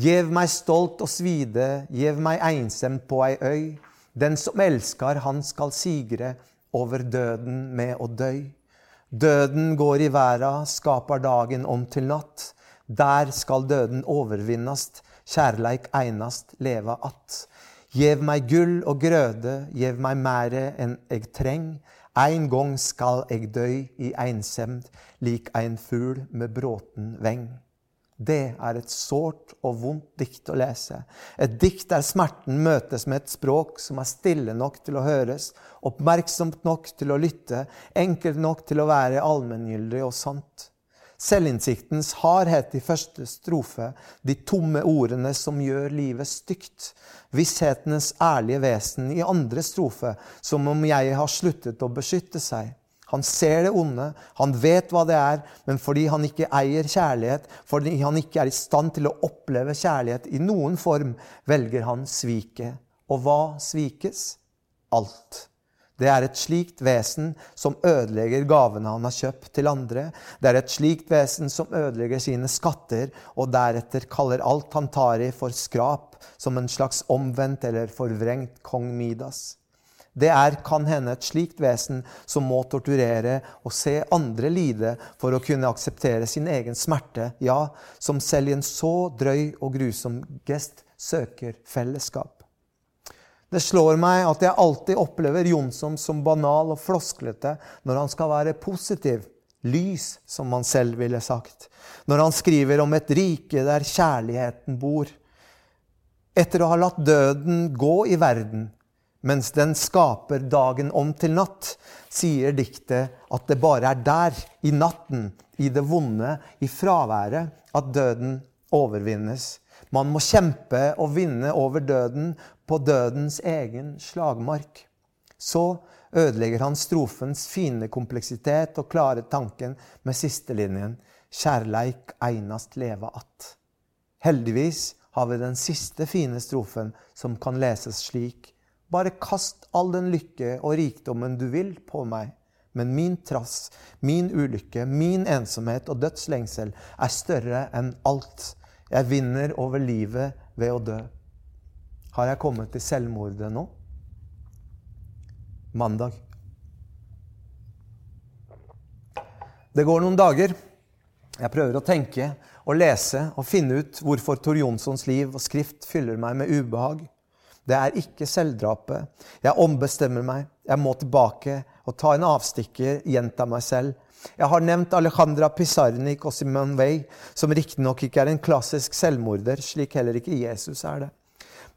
Gjev meg stolt og svide, gjev meg einsem på ei øy. Den som elskar, han skal sigre, over døden med å døy. Døden går i verda, skaper dagen om til natt. Der skal døden overvinnast, kjærleik einast leva att. Gjev meg gull og grøde, gjev meg mere enn eg treng. Ein gang skal eg dø i ensemd, lik ein fugl med bråten veng. Det er et sårt og vondt dikt å lese. Et dikt der smerten møtes med et språk som er stille nok til å høres, oppmerksomt nok til å lytte, enkelt nok til å være allmenngyldig og sant. Selvinnsiktens hardhet i første strofe, de tomme ordene som gjør livet stygt. Visshetens ærlige vesen i andre strofe, som om jeg har sluttet å beskytte seg. Han ser det onde, han vet hva det er, men fordi han ikke eier kjærlighet, fordi han ikke er i stand til å oppleve kjærlighet i noen form, velger han sviket. Og hva svikes? Alt. Det er et slikt vesen som ødelegger gavene han har kjøpt til andre. Det er et slikt vesen som ødelegger sine skatter, og deretter kaller alt han tar i, for skrap, som en slags omvendt eller forvrengt kong Midas. Det er kan hende et slikt vesen som må torturere og se andre lide for å kunne akseptere sin egen smerte, ja, som selv i en så drøy og grusom gest søker fellesskap. Det slår meg at jeg alltid opplever Jonsson som banal og flosklete når han skal være positiv. Lys, som han selv ville sagt. Når han skriver om et rike der kjærligheten bor. Etter å ha latt døden gå i verden, mens den skaper dagen om til natt, sier diktet at det bare er der, i natten, i det vonde, i fraværet, at døden overvinnes. Man må kjempe og vinne over døden på dødens egen slagmark. Så ødelegger han strofens fine kompleksitet og klare tanken med sistelinjen 'Kjærleik einast leva att'. Heldigvis har vi den siste fine strofen, som kan leses slik. Bare kast all den lykke og rikdommen du vil på meg. Men min trass, min ulykke, min ensomhet og dødslengsel er større enn alt. Jeg vinner over livet ved å dø. Har jeg kommet til selvmordet nå? Mandag. Det går noen dager. Jeg prøver å tenke og lese og finne ut hvorfor Tor Jonssons liv og skrift fyller meg med ubehag. Det er ikke selvdrapet. Jeg ombestemmer meg. Jeg må tilbake og ta en avstikker, gjenta meg selv. Jeg har nevnt Alejandra Pizarnik og Simone Weil, som riktignok ikke er en klassisk selvmorder, slik heller ikke Jesus er det.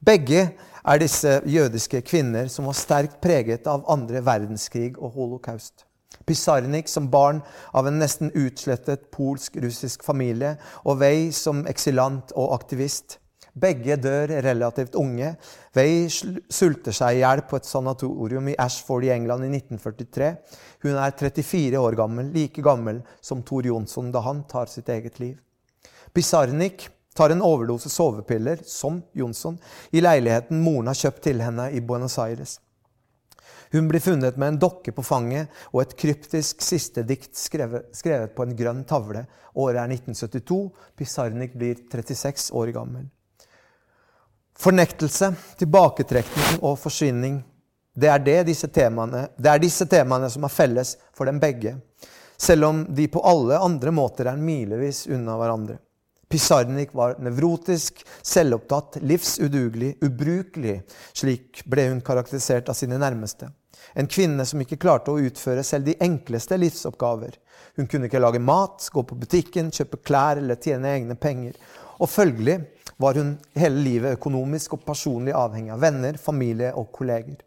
Begge er disse jødiske kvinner som var sterkt preget av andre verdenskrig og holocaust. Pizarnik som barn av en nesten utslettet polsk-russisk familie, og Wei som eksilant og aktivist. Begge dør relativt unge. Wei sulter seg i hjel på et sanatorium i Ashford i England i 1943. Hun er 34 år gammel, like gammel som Tor Jonsson da han tar sitt eget liv. Pizarnik tar en overdose sovepiller, som Jonsson, i leiligheten moren har kjøpt til henne i Buenos Aires. Hun blir funnet med en dokke på fanget og et kryptisk siste dikt skrevet, skrevet på en grønn tavle. Året er 1972. Pizarnik blir 36 år gammel. Fornektelse, tilbaketrekning og forsvinning. Det er, det, disse temaene, det er disse temaene som er felles for dem begge, selv om de på alle andre måter er milevis unna hverandre. Pizarnik var nevrotisk, selvopptatt, livsudugelig, ubrukelig. Slik ble hun karakterisert av sine nærmeste. En kvinne som ikke klarte å utføre selv de enkleste livsoppgaver. Hun kunne ikke lage mat, gå på butikken, kjøpe klær eller tjene egne penger. Og følgelig var hun hele livet økonomisk og personlig avhengig av venner, familie og kolleger.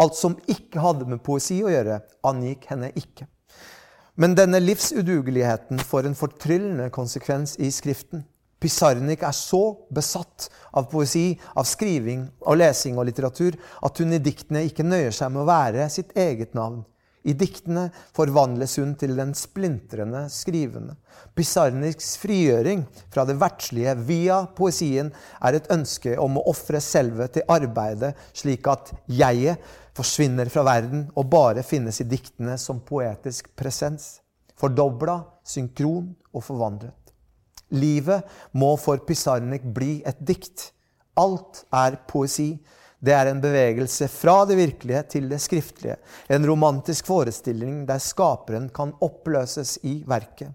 Alt som ikke hadde med poesi å gjøre, angikk henne ikke. Men denne livsudugeligheten får en fortryllende konsekvens i Skriften. Pizarnik er så besatt av poesi, av skriving og lesing og litteratur at hun i diktene ikke nøyer seg med å være sitt eget navn. I diktene forvandles hun til den splintrende skrivende. Pizarniks frigjøring fra det verdslige via poesien er et ønske om å ofre selve til arbeidet, slik at jeget forsvinner fra verden og bare finnes i diktene som poetisk presens. Fordobla, synkron og forvandlet. Livet må for Pizarnik bli et dikt. Alt er poesi. Det er en bevegelse fra det virkelige til det skriftlige. En romantisk forestilling der skaperen kan oppløses i verket.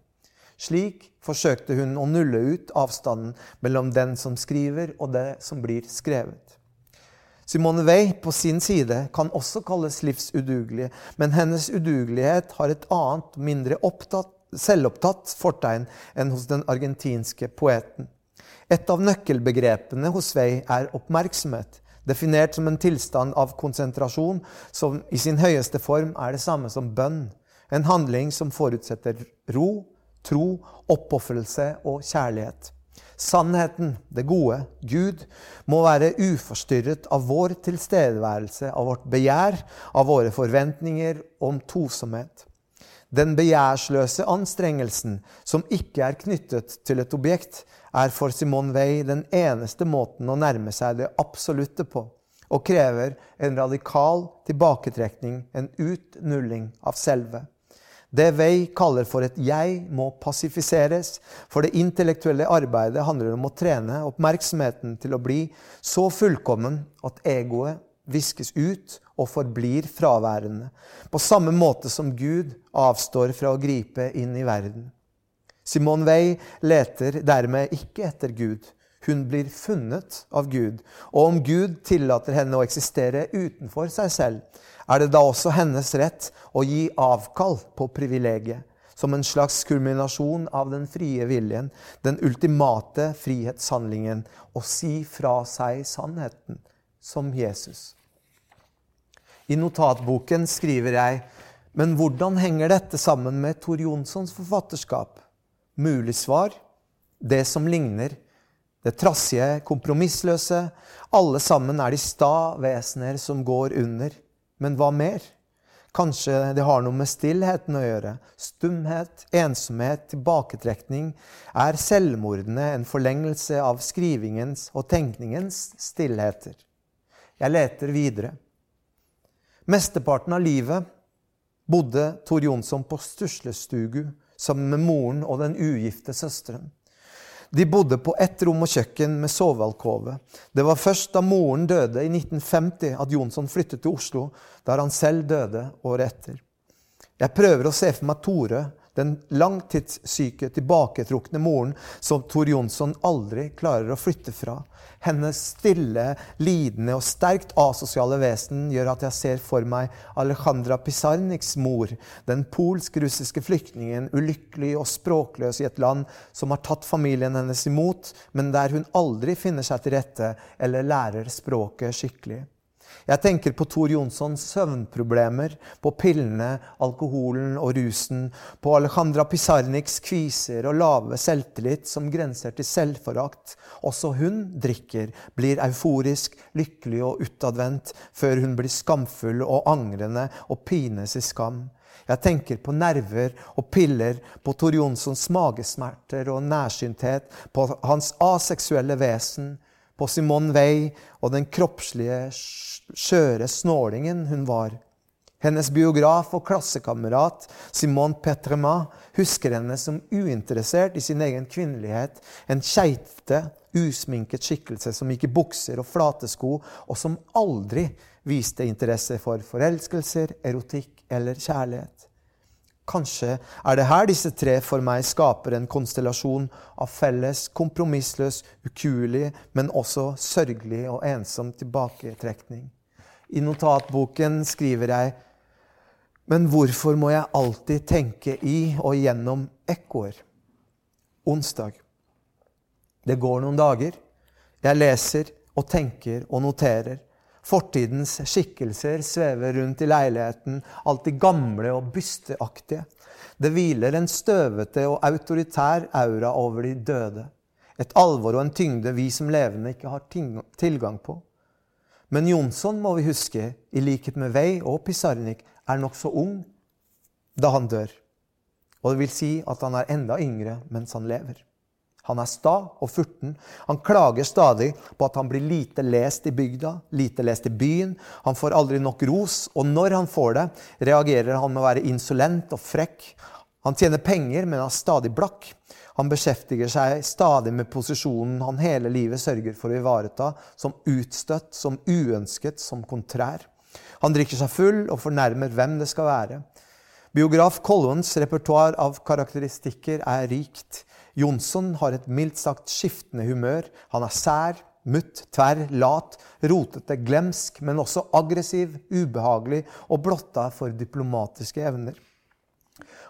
Slik forsøkte hun å nulle ut avstanden mellom den som skriver, og det som blir skrevet. Simone Weil på sin side kan også kalles livsudugelig, men hennes udugelighet har et annet, mindre opptatt, selvopptatt fortegn enn hos den argentinske poeten. Et av nøkkelbegrepene hos Weil er oppmerksomhet, definert som en tilstand av konsentrasjon som i sin høyeste form er det samme som bønn, en handling som forutsetter ro, tro, oppofrelse og kjærlighet. Sannheten, det gode, Gud, må være uforstyrret av vår tilstedeværelse, av vårt begjær, av våre forventninger om tosomhet. Den begjærsløse anstrengelsen som ikke er knyttet til et objekt, er for Simone Weil den eneste måten å nærme seg det absolutte på, og krever en radikal tilbaketrekning, en utnulling av selve. Det Wei kaller for et 'jeg', må passifiseres, for det intellektuelle arbeidet handler om å trene oppmerksomheten til å bli så fullkommen at egoet viskes ut og forblir fraværende, på samme måte som Gud avstår fra å gripe inn i verden. Simone Wei leter dermed ikke etter Gud. Hun blir funnet av Gud. Og om Gud tillater henne å eksistere utenfor seg selv, er det da også hennes rett å gi avkall på privilegiet, som en slags kulminasjon av den frie viljen, den ultimate frihetshandlingen, å si fra seg sannheten, som Jesus. I notatboken skriver jeg men hvordan henger dette sammen med Tor Jonssons forfatterskap? Mulig svar det som ligner. Det trassige, kompromissløse. Alle sammen er de sta vesener som går under. Men hva mer? Kanskje det har noe med stillheten å gjøre. Stumhet, ensomhet, tilbaketrekning. Er selvmordene en forlengelse av skrivingens og tenkningens stillheter? Jeg leter videre. Mesteparten av livet bodde Tor Jonsson på Stuslestugu sammen med moren og den ugifte søsteren. De bodde på ett rom og kjøkken med sovealkove. Det var først da moren døde i 1950 at Jonsson flyttet til Oslo, der han selv døde året etter. Jeg prøver å se for meg Tore den langtidssyke, tilbaketrukne moren som Tor Jonsson aldri klarer å flytte fra. Hennes stille, lidende og sterkt asosiale vesen gjør at jeg ser for meg Alejandra Pisarniks mor, den polsk-russiske flyktningen, ulykkelig og språkløs i et land som har tatt familien hennes imot, men der hun aldri finner seg til rette eller lærer språket skikkelig. Jeg tenker på Tor Jonssons søvnproblemer, på pillene, alkoholen og rusen, på Alejandra Pisarniks kviser og lave selvtillit som grenser til selvforakt. Også hun drikker, blir euforisk, lykkelig og utadvendt, før hun blir skamfull og angrende og pines i skam. Jeg tenker på nerver og piller, på Tor Jonssons magesmerter og nærsynthet, på hans aseksuelle vesen, på Simone Weil og den kroppslige skjøre snålingen hun var. Hennes biograf og klassekamerat Simone Petrema husker henne som uinteressert i sin egen kvinnelighet, en keitete, usminket skikkelse som gikk i bukser og flate sko, og som aldri viste interesse for forelskelser, erotikk eller kjærlighet. Kanskje er det her disse tre for meg skaper en konstellasjon av felles, kompromissløs, ukuelig, men også sørgelig og ensom tilbaketrekning. I notatboken skriver jeg Men hvorfor må jeg alltid tenke i og gjennom ekkoer? Onsdag. Det går noen dager. Jeg leser og tenker og noterer. Fortidens skikkelser svever rundt i leiligheten, alltid gamle og bysteaktige. Det hviler en støvete og autoritær aura over de døde. Et alvor og en tyngde vi som levende ikke har tilgang på. Men Jonsson, må vi huske, i likhet med Wei og Pisarnik, er nokså ung da han dør. Og det vil si at han er enda yngre mens han lever. Han er sta og furten. Han klager stadig på at han blir lite lest i bygda, lite lest i byen. Han får aldri nok ros, og når han får det, reagerer han med å være insolent og frekk. Han tjener penger, men er stadig blakk. Han beskjeftiger seg stadig med posisjonen han hele livet sørger for å ivareta, som utstøtt, som uønsket, som kontrær. Han drikker seg full og fornærmer hvem det skal være. Biograf Collins repertoar av karakteristikker er rikt. Jonsson har et mildt sagt skiftende humør. Han er sær, mutt, tverr, lat, rotete, glemsk, men også aggressiv, ubehagelig og blotta for diplomatiske evner.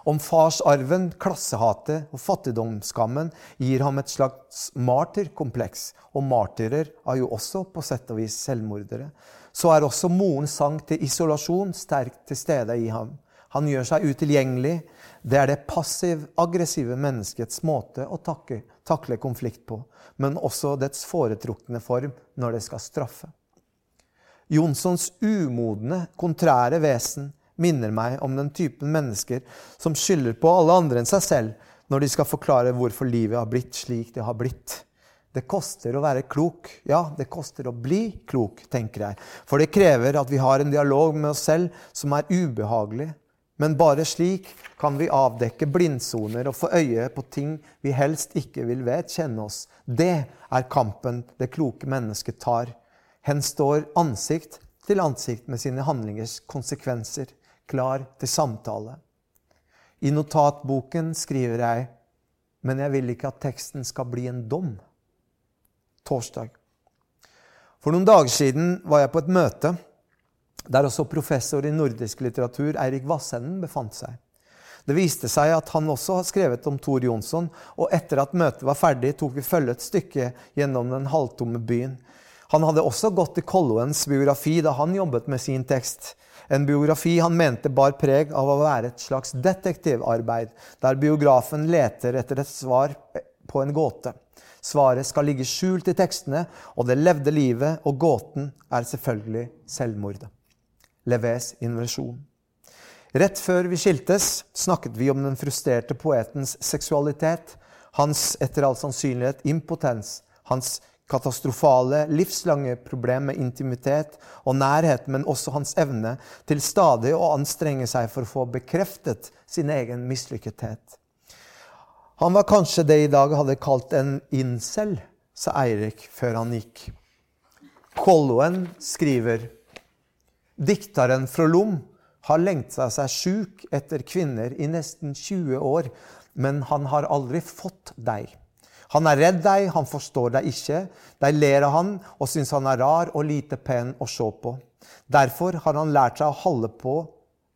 Om farsarven, klassehatet og fattigdomsskammen gir ham et slags martyrkompleks, og martyrer er jo også på sett og vis selvmordere, så er også morens sang til isolasjon sterkt til stede i ham. Han gjør seg utilgjengelig, det er det passiv-aggressive menneskets måte å takke, takle konflikt på, men også dets foretrukne form når det skal straffe. Jonssons umodne, kontrære vesen minner meg om den typen mennesker som skylder på alle andre enn seg selv når de skal forklare hvorfor livet har blitt slik det har blitt. Det koster å være klok. Ja, det koster å bli klok, tenker jeg. For det krever at vi har en dialog med oss selv som er ubehagelig. Men bare slik kan vi avdekke blindsoner og få øye på ting vi helst ikke vil vedkjenne oss. Det er kampen det kloke mennesket tar. Hen står ansikt til ansikt med sine handlingers konsekvenser, klar til samtale. I notatboken skriver jeg men jeg vil ikke at teksten skal bli en dom. Torsdag. For noen dager siden var jeg på et møte der også professor i nordisk litteratur Eirik Vassenden befant seg. Det viste seg at han også har skrevet om Tor Jonsson, og etter at møtet var ferdig, tok vi følge et stykke gjennom den halvtomme byen. Han hadde også gått til Kolloens biografi da han jobbet med sin tekst. En biografi han mente bar preg av å være et slags detektivarbeid, der biografen leter etter et svar på en gåte. Svaret skal ligge skjult i tekstene, og det levde livet og gåten er selvfølgelig selvmordet. Leves inversjon. Rett før vi skiltes, snakket vi om den frustrerte poetens seksualitet, hans etter all sannsynlighet impotens, hans katastrofale, livslange problem med intimitet og nærhet, men også hans evne til stadig å anstrenge seg for å få bekreftet sin egen mislykkethet. Han var kanskje det i dag hadde kalt en incel, sa Eirik før han gikk. Kolloen skriver Dikteren fra Lom har lengta seg sjuk etter kvinner i nesten 20 år, men han har aldri fått deg. Han er redd deg, han forstår deg ikke. De ler av han og syns han er rar og lite pen å se på. Derfor har han lært seg å holde på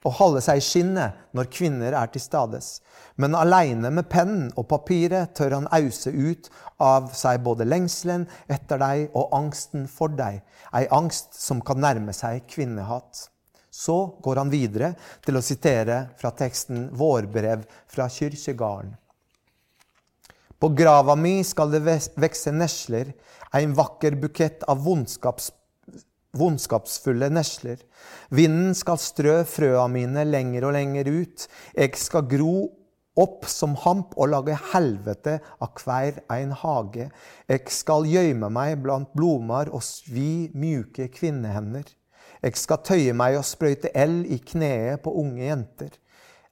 å holde seg i skinnet når kvinner er til stades. Men aleine med pennen og papiret tør han ause ut av seg både lengselen etter deg og angsten for deg, ei angst som kan nærme seg kvinnehat. Så går han videre til å sitere fra teksten 'Vårbrev fra kyrkjegarden'. På grava mi skal det vekse nesler, en vakker bukett av vondskaps, vondskapsfulle nesler. Vinden skal strø frøa mine lenger og lenger ut. Jeg skal gro opp som hamp og lage helvete av hver en hage. Jeg skal gjøyme meg blant blomar og svi mjuke kvinnehender. Jeg skal tøye meg og sprøyte eld i kneet på unge jenter.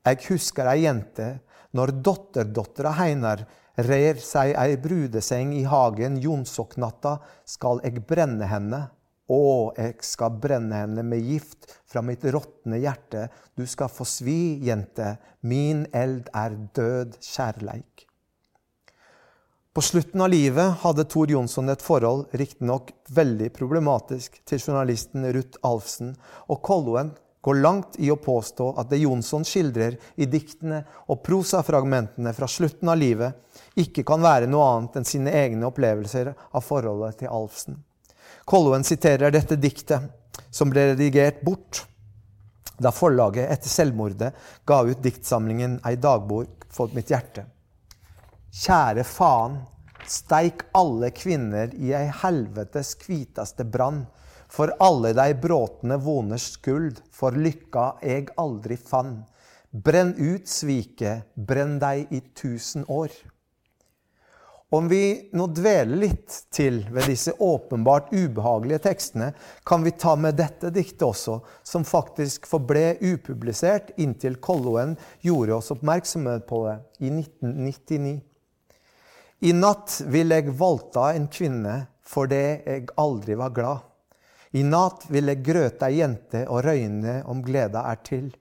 Jeg husker ei jente når dotterdottera Heinar Rer seg ei brudeseng i hagen jonsoknatta, skal eg brenne henne. Å, jeg skal brenne henne med gift fra mitt råtne hjerte. Du skal få svi, jente, min eld er død kjærleik. På slutten av livet hadde Tor Jonsson et forhold, riktignok veldig problematisk, til journalisten Ruth Alfsen, og Kolloen går langt i å påstå at det Jonsson skildrer i diktene og prosafragmentene fra slutten av livet, ikke kan være noe annet enn sine egne opplevelser av forholdet til Alfsen. Kolloen siterer dette diktet, som ble redigert bort da forlaget etter selvmordet ga ut diktsamlingen Ei dagbok for mitt hjerte. Kjære faen, steik alle kvinner i ei helvetes kvitaste brann for alle dei bråtne voners skuld, for lykka eg aldri fann. Brenn ut sviket, brenn deg i tusen år. Om vi nå dveler litt til ved disse åpenbart ubehagelige tekstene, kan vi ta med dette diktet også, som faktisk forble upublisert inntil Kolloen gjorde oss oppmerksomme på det i 1999. I natt vil eg valta en kvinne fordi eg aldri var glad. I natt vil jeg grøte ei jente og røyne om gleda er til.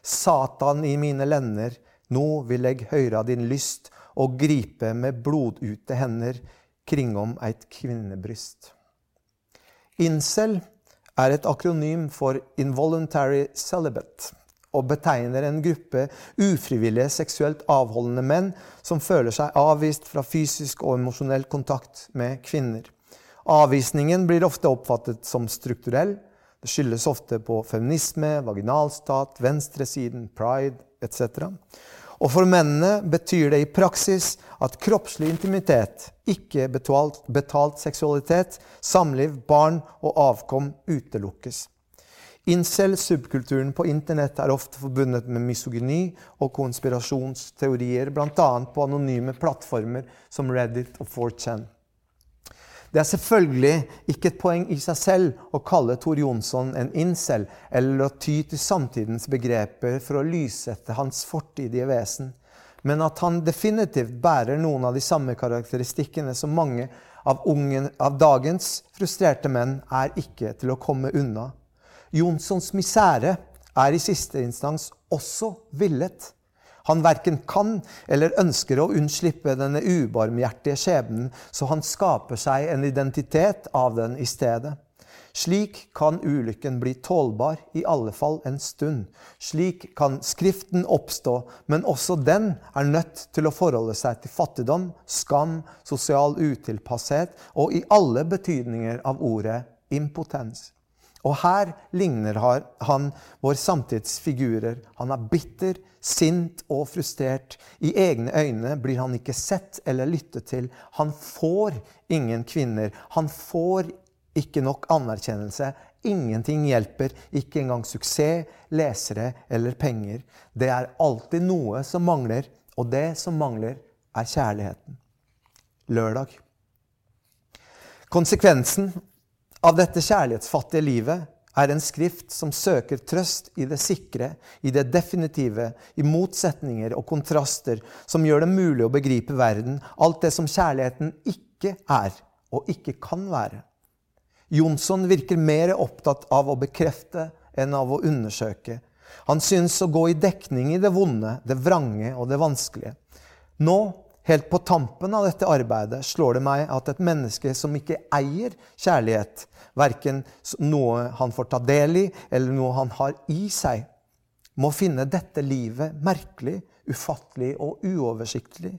Satan i mine lender, nå vil jeg høyra din lyst og gripe med blodute hender kringom eit kvinnebryst. Incel er et akronym for Involuntary Celibate og betegner en gruppe ufrivillige seksuelt avholdende menn som føler seg avvist fra fysisk og emosjonell kontakt med kvinner. Avvisningen blir ofte oppfattet som strukturell. Det skyldes ofte på feminisme, vaginalstat, venstresiden, pride etc. Og for mennene betyr det i praksis at kroppslig intimitet, ikke betalt, betalt seksualitet, samliv, barn og avkom utelukkes. Incel-subkulturen på internett er ofte forbundet med misogyni og konspirasjonsteorier, bl.a. på anonyme plattformer som Reddit og 4chan. Det er selvfølgelig ikke et poeng i seg selv å kalle Tor Jonsson en incel, eller å ty til samtidens begreper for å lyssette hans fortidige vesen, men at han definitivt bærer noen av de samme karakteristikkene som mange av, ungen, av dagens frustrerte menn, er ikke til å komme unna. Jonssons misere er i siste instans også villet. Han verken kan eller ønsker å unnslippe denne ubarmhjertige skjebnen, så han skaper seg en identitet av den i stedet. Slik kan ulykken bli tålbar, i alle fall en stund. Slik kan Skriften oppstå, men også den er nødt til å forholde seg til fattigdom, skam, sosial utilpasshet og i alle betydninger av ordet impotens. Og her ligner han vår samtidsfigurer. Han er bitter, sint og frustrert. I egne øyne blir han ikke sett eller lyttet til. Han får ingen kvinner. Han får ikke nok anerkjennelse. Ingenting hjelper, ikke engang suksess, lesere eller penger. Det er alltid noe som mangler, og det som mangler, er kjærligheten. Lørdag. Konsekvensen av dette kjærlighetsfattige livet er en skrift som søker trøst i det sikre, i det definitive, i motsetninger og kontraster, som gjør det mulig å begripe verden, alt det som kjærligheten ikke er og ikke kan være. Jonsson virker mer opptatt av å bekrefte enn av å undersøke. Han syns å gå i dekning i det vonde, det vrange og det vanskelige. Nå Helt på tampen av dette arbeidet slår det meg at et menneske som ikke eier kjærlighet, verken noe han får ta del i, eller noe han har i seg, må finne dette livet merkelig, ufattelig og uoversiktlig.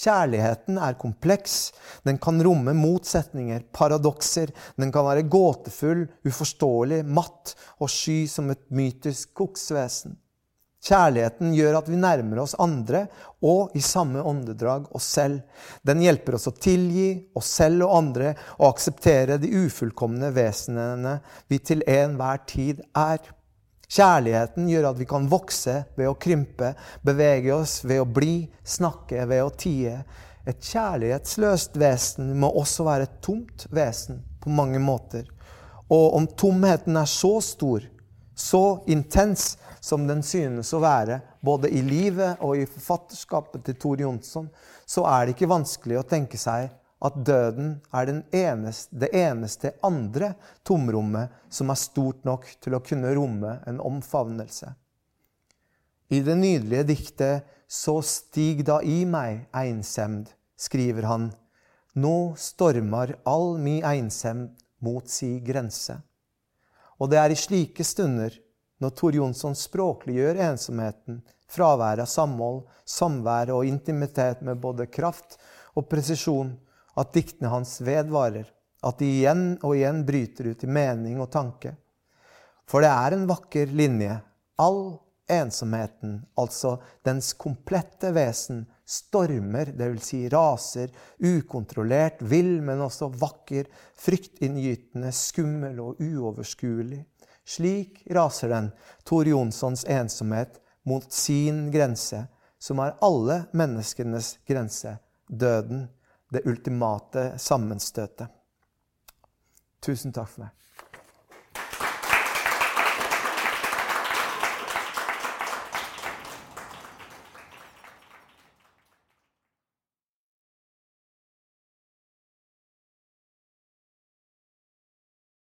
Kjærligheten er kompleks. Den kan romme motsetninger, paradokser. Den kan være gåtefull, uforståelig, matt og sky som et mytisk koksvesen. Kjærligheten gjør at vi nærmer oss andre, og i samme åndedrag oss selv. Den hjelper oss å tilgi oss selv og andre og akseptere de ufullkomne vesenene vi til enhver tid er. Kjærligheten gjør at vi kan vokse ved å krympe, bevege oss ved å bli, snakke ved å tie. Et kjærlighetsløst vesen må også være et tomt vesen på mange måter. Og om tomheten er så stor, så intens, som den synes å være, både i livet og i forfatterskapet til Tor Jonsson, så er det ikke vanskelig å tenke seg at døden er eneste, det eneste andre tomrommet som er stort nok til å kunne romme en omfavnelse. I det nydelige diktet Så stig da i meg, einsemd, skriver han, Nå stormar all mi einsemd mot si grense. Og det er i slike stunder når Tor Jonsson språkliggjør ensomheten, fraværet av samhold, samvær og intimitet med både kraft og presisjon, at diktene hans vedvarer, at de igjen og igjen bryter ut i mening og tanke. For det er en vakker linje. All ensomheten, altså dens komplette vesen, stormer, dvs. Si raser, ukontrollert, vill, men også vakker, fryktinngytende, skummel og uoverskuelig. Slik raser den, Tor Jonssons ensomhet, mot sin grense, som er alle menneskenes grense, døden, det ultimate sammenstøtet. Tusen takk for meg.